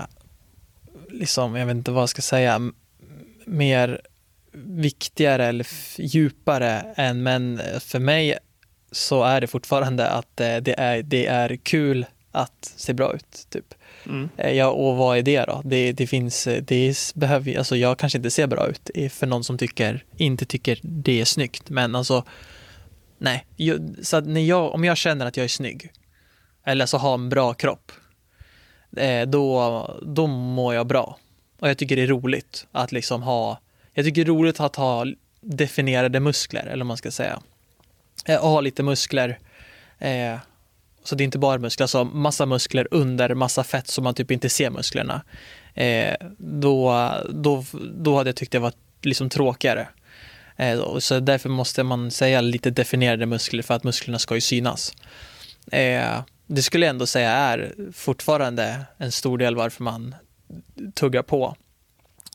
liksom, jag vet inte vad jag ska säga, mer viktigare eller djupare än, men för mig så är det fortfarande att eh, det, är, det är kul att se bra ut. Typ. Eh, Ja, och vad är det då? Det, det finns, eh, det behöver, alltså jag kanske inte ser bra ut för någon som tycker, inte tycker det är snyggt, men alltså nej, så att när jag, om jag känner att jag är snygg eller så har en bra kropp, eh, då, då mår jag bra. Och jag tycker det är roligt att liksom ha, jag tycker det är roligt att ha definierade muskler, eller vad man ska säga. Eh, och ha lite muskler. Eh, så det är inte bara muskler, alltså massa muskler under massa fett så man typ inte ser musklerna. Då, då, då hade jag tyckt det var liksom tråkigare. Eh, så därför måste man säga lite definierade muskler för att musklerna ska ju synas. Eh, det skulle jag ändå säga är fortfarande en stor del varför man tuggar på.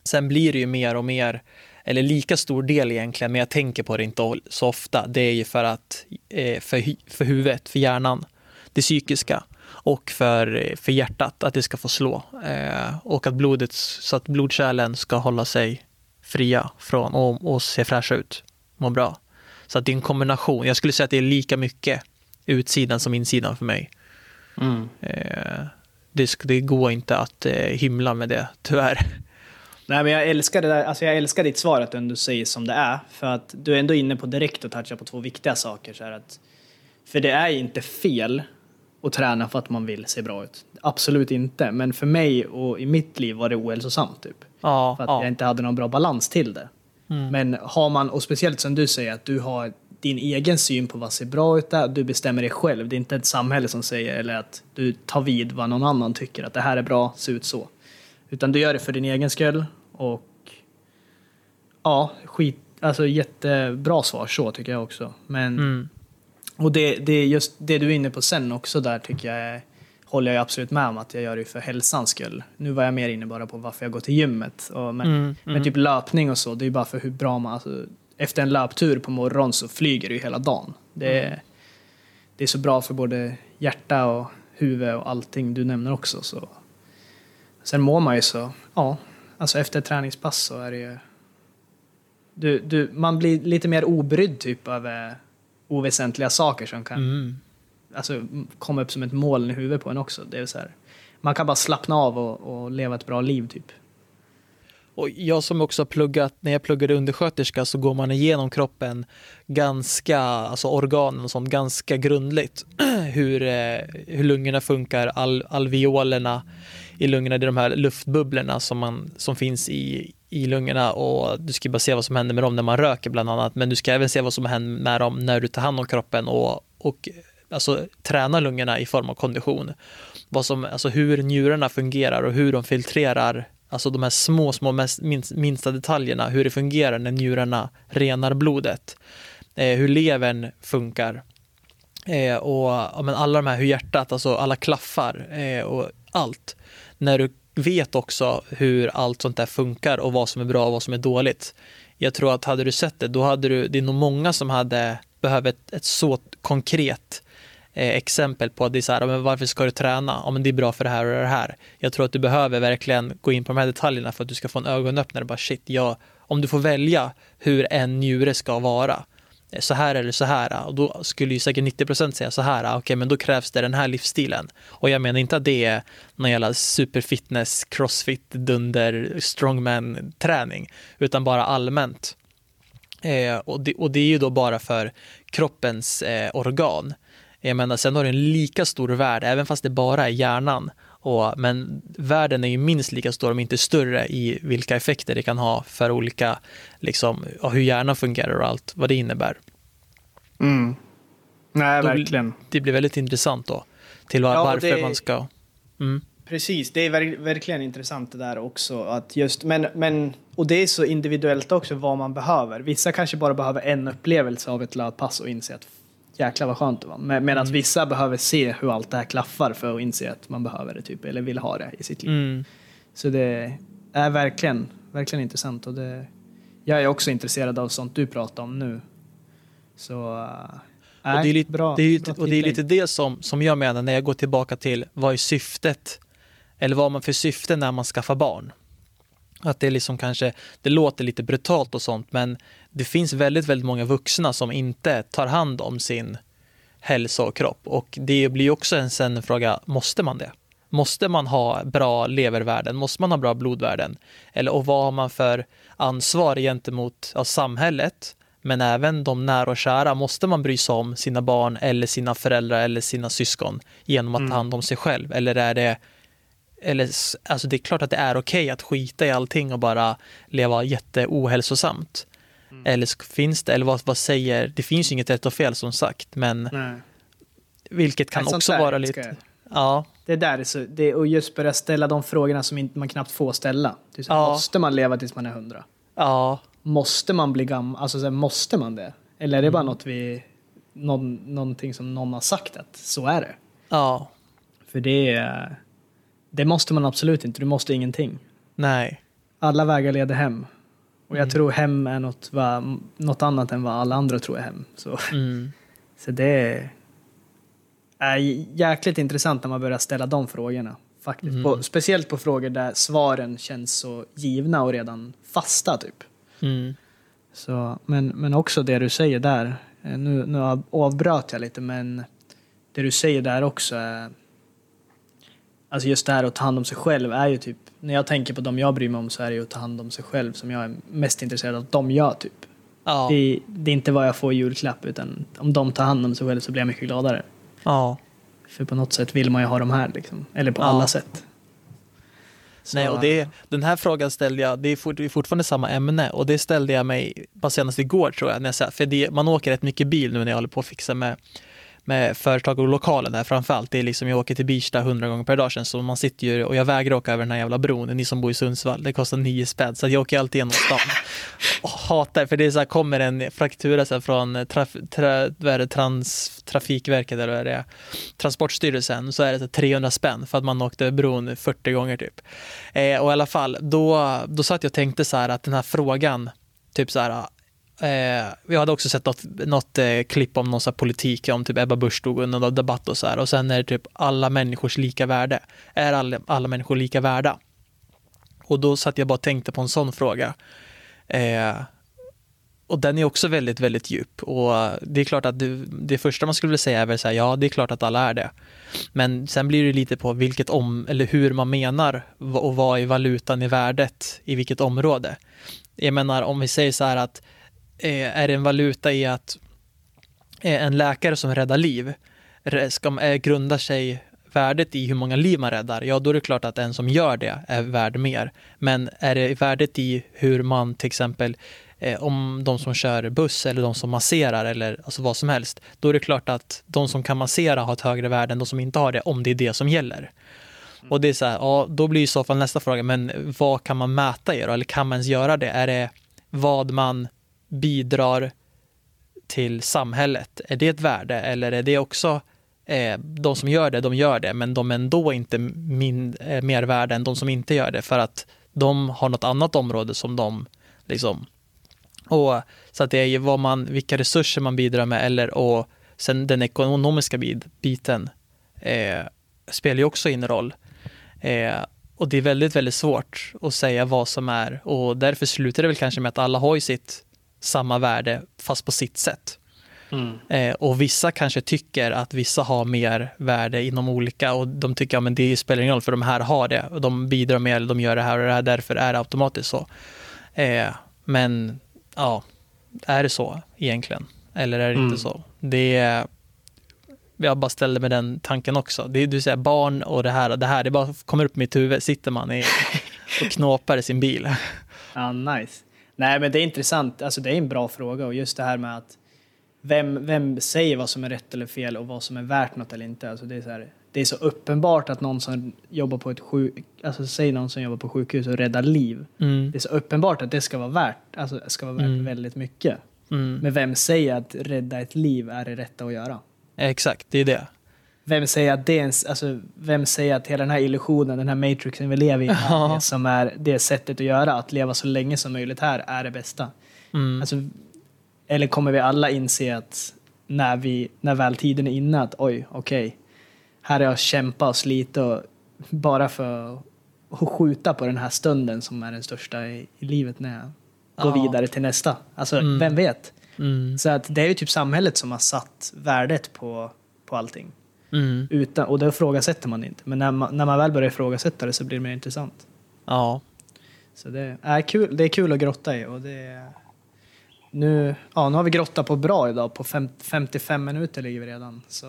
Sen blir det ju mer och mer, eller lika stor del egentligen, men jag tänker på det inte så ofta. Det är ju för att, eh, för, för huvudet, för hjärnan, det psykiska och för, för hjärtat, att det ska få slå. Och att blodet, så att blodkärlen ska hålla sig fria från och, och se fräscha ut, må bra. Så att det är en kombination. Jag skulle säga att det är lika mycket utsidan som insidan för mig. Eh, det, det går inte att eh, hymla med det, tyvärr. Nej, men jag älskar det där. Alltså jag älskar ditt svar att du ändå säger som det är. För att du är ändå inne på direkt och touchar på två viktiga saker. Så att, för det är inte fel att träna för att man vill se bra ut. Absolut inte. Men för mig och i mitt liv var det ohälsosamt typ. Ja, För att ja. jag inte hade någon bra balans till det. Mm. Men har man, och speciellt som du säger, att du har din egen syn på vad ser bra ut är, du bestämmer det själv. Det är inte ett samhälle som säger, eller att du tar vid vad någon annan tycker, att det här är bra, se ut så. Utan du gör det för din egen skull och ja, skit, alltså jättebra svar så tycker jag också. Men, Mm. och det, det är just det du är inne på sen också där tycker jag är, håller jag absolut med om att jag gör det för hälsans skull. Nu var jag mer inne bara på varför jag går till gymmet. Och, men, Mm, men mm. typ löpning och så, det är ju bara för hur bra man... Alltså, efter en löptur på morgonen så flyger du ju hela dagen. Det är, det är så bra för både hjärta och huvud och allting du nämner också. Så. Sen mår man ju så, ja, alltså efter ett träningspass så är det ju... Du, du, man blir lite mer obrydd typ över oväsentliga saker som kan Mm alltså, komma upp som ett moln i huvudet på en också. Det är så här, man kan bara slappna av och, och leva ett bra liv typ. Och jag som också har pluggat, när jag pluggade undersköterska så går man igenom kroppen ganska, alltså organen och sånt, ganska grundligt. hur, eh, hur lungorna funkar, al, alveolerna i lungorna, det är de här luftbubblorna som, man, som finns i, i lungorna och du ska bara se vad som händer med dem när man röker bland annat, men du ska även se vad som händer med dem när du tar hand om kroppen och, och alltså, träna lungorna i form av kondition. Vad som, alltså hur njurarna fungerar och hur de filtrerar Alltså de här små, små mest, minsta detaljerna, hur det fungerar när njurarna renar blodet. Eh, hur levern funkar. Eh, och ja, men alla de här, hur hjärtat, alltså alla klaffar eh, och allt. När du vet också hur allt sånt där funkar och vad som är bra och vad som är dåligt. Jag tror att hade du sett det, då hade du, det är nog många som hade behövt ett, ett så konkret Eh, exempel på att det är så här, men varför ska du träna? Ja, men det är bra för det här och det här. Jag tror att du behöver verkligen gå in på de här detaljerna för att du ska få en ögonöppnare. Bara shit, jag, om du får välja hur en njure ska vara, eh, så här eller så här, och då skulle ju säkert 90% säga så här, okej okej, men då krävs det den här livsstilen. Och jag menar inte att det är någon jävla superfitness, crossfit, dunder, strongman träning, utan bara allmänt. Eh, och, det, och det är ju då bara för kroppens eh, organ. Jag menar, sen har du en lika stor värld, även fast det bara är hjärnan. Och, men världen är ju minst lika stor, om inte större, i vilka effekter det kan ha för olika, liksom, hur hjärnan fungerar och allt vad det innebär. Nej, Då verkligen. Det blir väldigt intressant då, till var, Ja, varför det- man ska... Mm. Precis, det är ver- verkligen intressant det där också. Att just, men, men, och det är så individuellt också vad man behöver. Vissa kanske bara behöver en upplevelse av ett löppass och inse att jäklar vad skönt det var. Med, Medan Mm. vissa behöver se hur allt det här klaffar för att inse att man behöver det typ, eller vill ha det i sitt liv. Mm. Så det är verkligen, verkligen intressant. Och det, jag är också intresserad av sånt du pratar om nu. Så... äh, Och det är lite, bra, det är, bra och det är lite det som, som jag menar när jag går tillbaka till vad är syftet? Eller vad har man för syfte när man skaffar barn? Att det liksom kanske, det låter lite brutalt och sånt, men det finns väldigt, väldigt många vuxna som inte tar hand om sin hälsa och kropp. Och det blir också en sen fråga, måste man det? Måste man ha bra levervärden? Måste man ha bra blodvärden? Eller och vad har man för ansvar gentemot ja, samhället? Men även de nära och kära. Måste man bry sig om sina barn eller sina föräldrar eller sina syskon genom att ta hand om sig själv? Eller är det eller, alltså det är klart att det är okej att skita i allting och bara leva jätteohälsosamt. Eller sk- finns det, eller vad, vad säger, det finns ju inget rätt och fel som sagt, men Nej. vilket kan också där vara lite, ja, Det där är så, det, och just börja ställa de frågorna som man knappt får ställa. Så, Ja. Måste man leva tills man är hundra? ja, Måste man bli gammal? Alltså så här, måste man det? Eller är det bara Mm. något vi, någon, någonting som någon har sagt att så är det? ja, För det det måste man absolut inte, du måste ingenting. nej, Alla vägar leder hem. Och jag Mm. tror hem är något, va, något annat än vad alla andra tror är hem. Så, mm, så det är, jäkligt intressant när man börjar ställa de frågorna. Faktiskt. Mm. På, speciellt på frågor där svaren känns så givna och redan fasta typ. mm, Så, men, men också det du säger där, eh, nu, nu av- avbröt jag lite men det du säger där också är, alltså just det här att ta hand om sig själv är ju typ, när jag tänker på de jag bryr mig om så är det ju att ta hand om sig själv som jag är mest intresserad av att de gör typ. ja, Det, det är inte vad jag får i julklapp utan om de tar hand om sig själv så blir jag mycket gladare. ja. För på något sätt vill man ju ha de här liksom, eller på Ja. alla sätt. Så, Nej, och det, den här frågan ställde jag, det är, fort, det är fortfarande samma ämne och det ställde jag mig bara senast igår tror jag. När jag för det, man åker rätt mycket bil nu när jag håller på att fixa med, med företag och lokalen här framförallt. Det är liksom, jag åker till Birsta hundra gånger per dag sen så man sitter ju, och jag vägrar åka över den här jävla bron, ni som bor i Sundsvall, det kostar nio spänn så jag åker alltid genom stan. Och hatar, för det är så här, kommer en fraktura så här, från traf, tra, är det, trans, Trafikverket eller vad är det Transportstyrelsen så är det så här 300 spänn för att man åkte bron 40 gånger typ. Eh, och i alla fall, då, då satt jag och tänkte så här att den här frågan, typ så här, eh, vi hade också sett något, något eh, klipp om någon så politik, om typ Ebba Busch stod under någon debatt och så här. Och sen är det typ alla människors lika värde. Är alla, alla människor lika värda? Och då satt jag bara och tänkte på en sån fråga. Eh, och den är också väldigt, väldigt djup. Och det är klart att det, det första man skulle vilja säga är väl så här, ja, det är klart att alla är det. Men sen blir det lite på vilket om, eller hur man menar och vad är valutan i värdet i vilket område. Jag menar om vi säger så här att är det en valuta i att eh, en läkare som räddar liv ska, eh, grundar sig värdet i hur många liv man räddar, ja då är det klart att en som gör det är värd mer. Men är det värdet i hur man till exempel eh, om de som kör buss eller de som masserar eller alltså vad som helst, då är det klart att de som kan massera har ett högre värde än de som inte har det, om det är det som gäller. Och det är så här, ja, då blir i så fall nästa fråga, men vad kan man mäta i då? Eller kan man ens göra det? Är det vad man bidrar till samhället? Är det ett värde? Eller är det också eh, de som gör det, de gör det, men de är ändå inte min, eh, mer värda än de som inte gör det för att de har något annat område som de liksom och så att det är ju vad man, vilka resurser man bidrar med eller och sen den ekonomiska bit, biten eh, spelar ju också in roll. Eh, och det är väldigt, väldigt svårt att säga vad som är och därför slutar det väl kanske med att alla har ju sitt samma värde fast på sitt sätt. Eh, och vissa kanske tycker att vissa har mer värde inom olika och de tycker att ja, men det spelar ingen roll för de här har det och de bidrar mer eller de gör det här och det här därför är det automatiskt så. Eh, men ja, är det så egentligen? Eller är det Mm. inte så? Det är, jag bara ställde med den tanken också. Det är, du säger barn och det här, det här, det bara kommer upp i mitt huvud. Sitter man i, och knåpar i sin bil. Ja, nice. Nej, men det är intressant. Alltså, det är en bra fråga och just det här med att vem, vem säger vad som är rätt eller fel och vad som är värt något eller inte. Alltså, det, är så här, det är så uppenbart att någon som jobbar på ett sjuk, alltså säg någon som jobbar på sjukhus och räddar liv. Mm. Det är så uppenbart att det ska vara värt, alltså ska vara värt Mm. väldigt mycket. Mm. Men vem säger att rädda ett liv är det rätta att göra? Exakt, det är det. Vem säger att det ens, alltså, vem säger att hela den här illusionen, den här matrixen vi lever i, Ja. som är det sättet att göra, att leva så länge som möjligt här, är det bästa? Mm. Alltså, eller kommer vi alla inse att när, vi, när väl tiden är inne att oj, okej, här har jag kämpat och slitit och bara för att skjuta på den här stunden som är den största i, i livet när jag går Ja. vidare till nästa. Alltså, Mm. vem vet? Mm. Så att det är ju typ samhället som har satt värdet på, på allting. Mm. Utan, och det ifrågasätter man inte. Men när man, när man väl börjar ifrågasätta det så blir det mer intressant. Ja. Så det är kul, det är kul att grotta i. Och det är, nu, ja, nu har vi grottat på bra idag. På fem, 55 minuter ligger vi redan. Så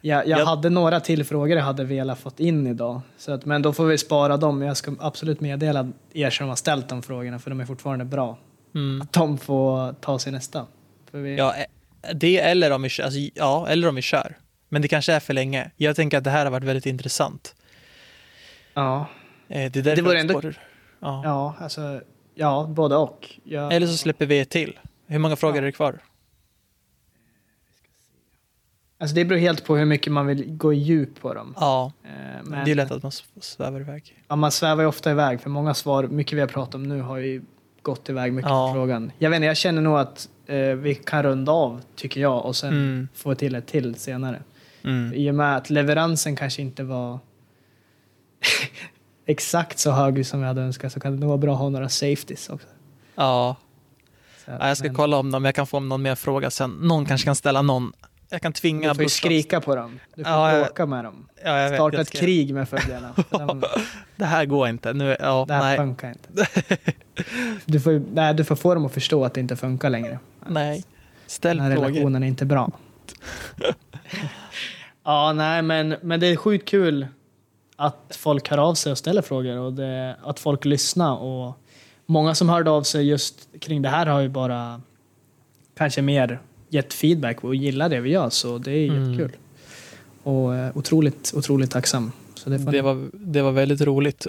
jag, jag Jag- hade några till frågor jag hade velat fått in idag. Så att, men då får vi spara dem. Jag ska absolut meddela er som har ställt de frågorna för de är fortfarande bra. Mm. Att de får ta sig nästa. Vi, Ja, eh, det eller om vi alltså, ja, eller om vi kör. Men det kanske är för länge. Jag tänker att det här har varit väldigt intressant. ja, Eh, Det, är Det vore ändå- spår- Ja. ja, alltså, ja, både och. Jag, Eller så släpper vi ett till. Hur många frågor Ja. är det kvar? Alltså det beror helt på hur mycket man vill gå i djup på dem. Ja, Eh, Men, det är lätt att man svävar iväg. ja, man svävar ju ofta iväg, för många svar, mycket vi har pratat om nu har ju gått iväg mycket Ja. på frågan. Jag vet inte, jag känner nog att eh, vi kan runda av, tycker jag, och sen Mm. få till ett till senare. Mm. I och med att leveransen kanske inte var exakt så hög som vi hade önskat så kan det nog vara bra att ha några safeties också. Ja. Att, ja, jag ska men kolla om dem, jag kan få om någon mer fråga sen. Någon kanske kan ställa någon. Jag kan tvinga Du får ju skrika på dem. Du får Ja, bråka med dem. Ja, jag Starta jag ett ska- krig med följarna. Det här går inte. Nu, ja, Det här nej. funkar inte. Du får, nej, du får få dem att förstå att det inte funkar längre. nej. Ställ Den här frågor. relationen är inte bra. ja, nej, men, men det är sjukt kul att folk hör av sig och ställer frågor och det, att folk lyssnar. Och många som hörde av sig just kring det här har ju bara kanske mer gett feedback och gillar det vi gör, så det är Mm. jättekul. Och eh, otroligt, otroligt tacksam. Så det Det var, det var väldigt roligt.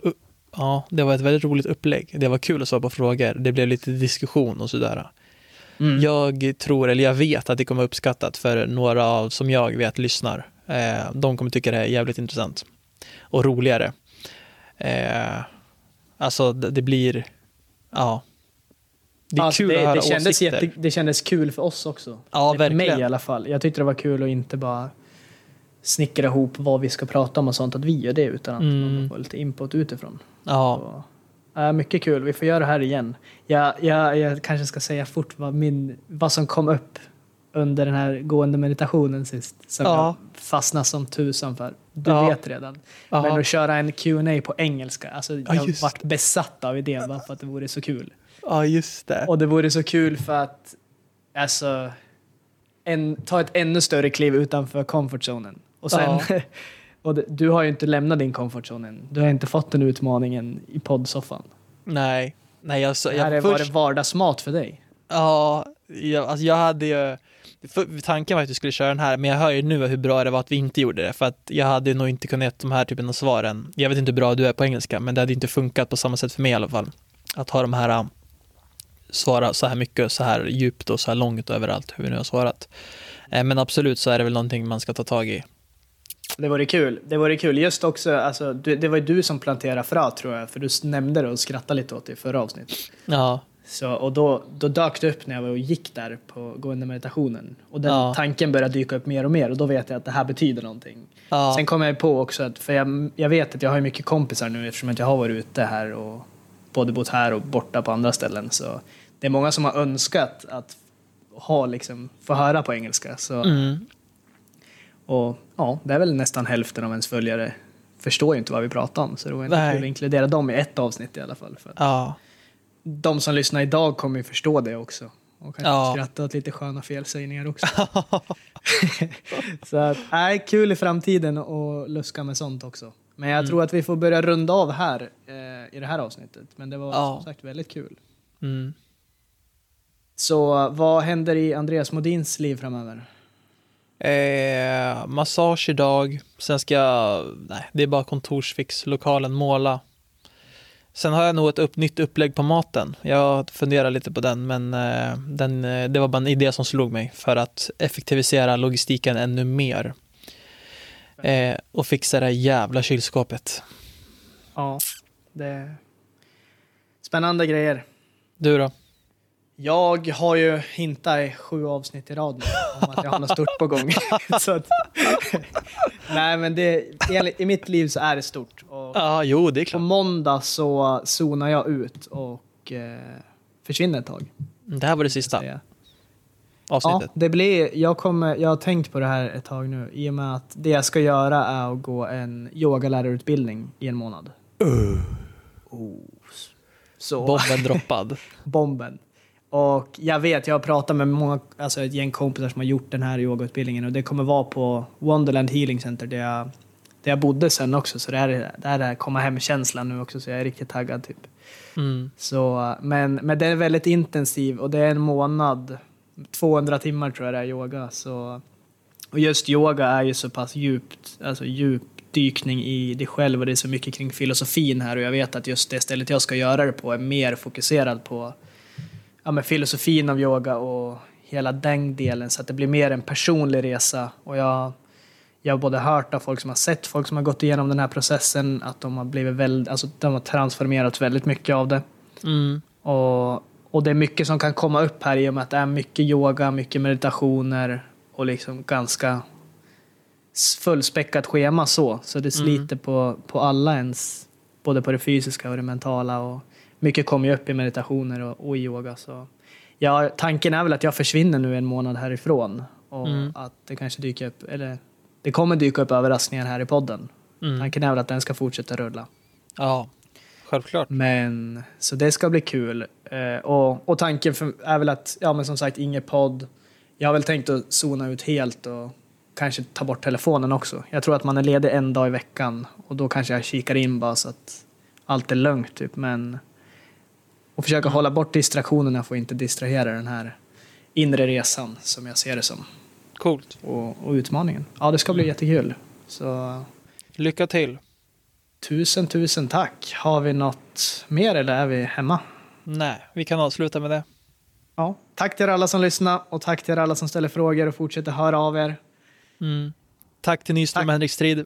Ja, det var ett väldigt roligt upplägg. Det var kul att svara på frågor. Det blev lite diskussion och sådär. Mm. Jag tror, eller jag vet att det kommer uppskattat för några av, som jag vet lyssnar. Eh, de kommer tycka det är jävligt intressant. Och roligare. Eh, alltså det, blir, ja. Det är Alltså, kul det, att höra det, kändes åsikter. jätte, det kändes kul för oss också. Ja, För mig verkligen. i alla fall. Jag tyckte det var kul att inte bara snickra ihop vad vi ska prata om och sånt, att vi gör det utan att Mm. man får lite input utifrån. Ja, Så, äh, mycket kul, vi får göra det här igen. Jag, jag, jag kanske ska säga fort vad, min, vad som kom upp under den här gående meditationen sist. Som Ja. jag fastnade som tusan för. Du Ja. vet redan. Ja. Men att köra en Q&A på engelska, alltså, Ja, jag just varit besatt av idén bara för att det vore så kul. ja just det. Och det vore så kul för att alltså, en, ta ett ännu större kliv utanför comfortzonen. Och sen, och det, du har ju inte lämnat din comfortzone än. Du har inte fått den utmaningen i poddsoffan. Nej, nej jag, Det här jag, först, var vardagsmat för dig. Ja, jag, alltså jag hade ju... För, tanken var att vi skulle köra den här, men jag hör ju nu hur bra det var att vi inte gjorde det. För att jag hade nog inte kunnat ge de här typen av svaren. Jag vet inte hur bra du är på engelska, men det hade inte funkat på samma sätt för mig i alla fall. Att ha de här, um, svara så här mycket, så här djupt och så här långt överallt, hur vi nu har svarat. Eh, Men absolut så är det väl någonting man ska ta tag i. Det vore kul. Det vore kul. Just också, alltså, du, det var ju du som planterade frö tror jag, för du nämnde det och skrattade lite åt det i förra avsnittet. Ja, Så, och då, då dök det upp när jag var och gick där på gående meditationen. Och den Ja. tanken började dyka upp mer och mer och då vet jag att det här betyder någonting. ja, Sen kom jag på också att, för jag, jag vet att jag har mycket kompisar nu eftersom att jag har varit ute här och både bott här och borta på andra ställen. Så det är många som har önskat att ha liksom, få höra på engelska. Så, mm, Och ja, det är väl nästan hälften av ens följare förstår ju inte vad vi pratar om. Så det var inte kul att inkludera dem i ett avsnitt i alla fall. För ja, de som lyssnar idag kommer ju förstå det också. Och kanske Ja. skratta åt lite sköna felsägningar också. så att, nej, kul i framtiden att luska med sånt också. Men jag Mm. tror att vi får börja runda av här eh, i det här avsnittet. Men det var Ja. som sagt väldigt kul. mm. Så vad händer i Andreas Modins liv framöver? Eh, massage idag, sen ska jag, nej, det är bara kontorsfix, lokalen, måla. Sen har jag nog ett upp, nytt upplägg på maten. Jag funderar lite på den, men eh, den, eh, det var bara en idé som slog mig för att effektivisera logistiken ännu mer. Eh, och fixa det här jävla kylskåpet. Ja, det är spännande grejer. Du då? Jag har ju hintat i sju avsnitt i rad nu om att jag har något stort på gång. så att, nej, men det, i mitt liv så är det stort. Och Ja, jo, det är på klart. måndag så zonar jag ut och eh, försvinner ett tag. Det här var det sista säga. Ja, avsnittet. det blir, jag, kommer, jag har tänkt på det här ett tag nu i och med att det jag ska göra är att gå en yogalärarutbildning i en månad. Oh. Så, Bomben droppad. bomben. Och jag vet, jag har pratat med många, alltså ett gäng kompisar som har gjort den här yogautbildningen och det kommer vara på Wonderland Healing Center där jag, där jag bodde sen också. Så det är det är det här komma hem-känslan nu också så jag är riktigt taggad typ. Mm. Så, men, men det är väldigt intensiv och det är en månad, 200 timmar tror jag det är yoga. Så, och just yoga är ju så pass djupt, alltså djupdykning i dig själv och det är så mycket kring filosofin här och jag vet att just det stället jag ska göra det på är mer fokuserad på ja, men filosofin av yoga och hela den delen så att det blir mer en personlig resa och jag jag har både hört av folk som har sett folk som har gått igenom den här processen att de har blivit väldigt, alltså de har transformerat väldigt mycket av det. Mm. Och, och det är mycket som kan komma upp här i och med att det är mycket yoga, mycket meditationer och liksom ganska fullspäckat schema så. Så det sliter på, på alla ens, både på det fysiska och det mentala. Och mycket kommer ju upp i meditationer och, och i yoga. Så. Ja, tanken är väl att jag försvinner nu en månad härifrån och Mm. att det kanske dyker upp, eller det kommer dyka upp överraskningar här i podden. Mm. Tanken är väl att den ska fortsätta rulla. Ja, självklart. Men, så det ska bli kul. Eh, och, och tanken för, är väl att, ja men som sagt, ingen podd. Jag har väl tänkt att zona ut helt och kanske ta bort telefonen också. Jag tror att man är ledig en dag i veckan och då kanske jag kikar in bara så att allt är lugnt typ. Men, och försöka hålla bort distraktionerna för att inte distrahera den här inre resan som jag ser det som. Coolt. Och, och utmaningen. Ja, det ska bli jättekul. Så Lycka till. tusen, tusen tack. Har vi något mer eller är vi hemma? Nej, vi kan avsluta med det. Ja, tack till er alla som lyssnar och tack till er alla som ställer frågor och fortsätter höra av er. Mm. Tack till Nyström Tack. och Henrik Strid.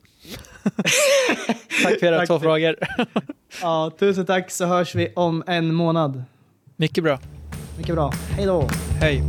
tack för era Tack två frågor. Ja, tusen tack så hörs vi om en månad. Mycket bra. Mycket bra. Hej då! Hej.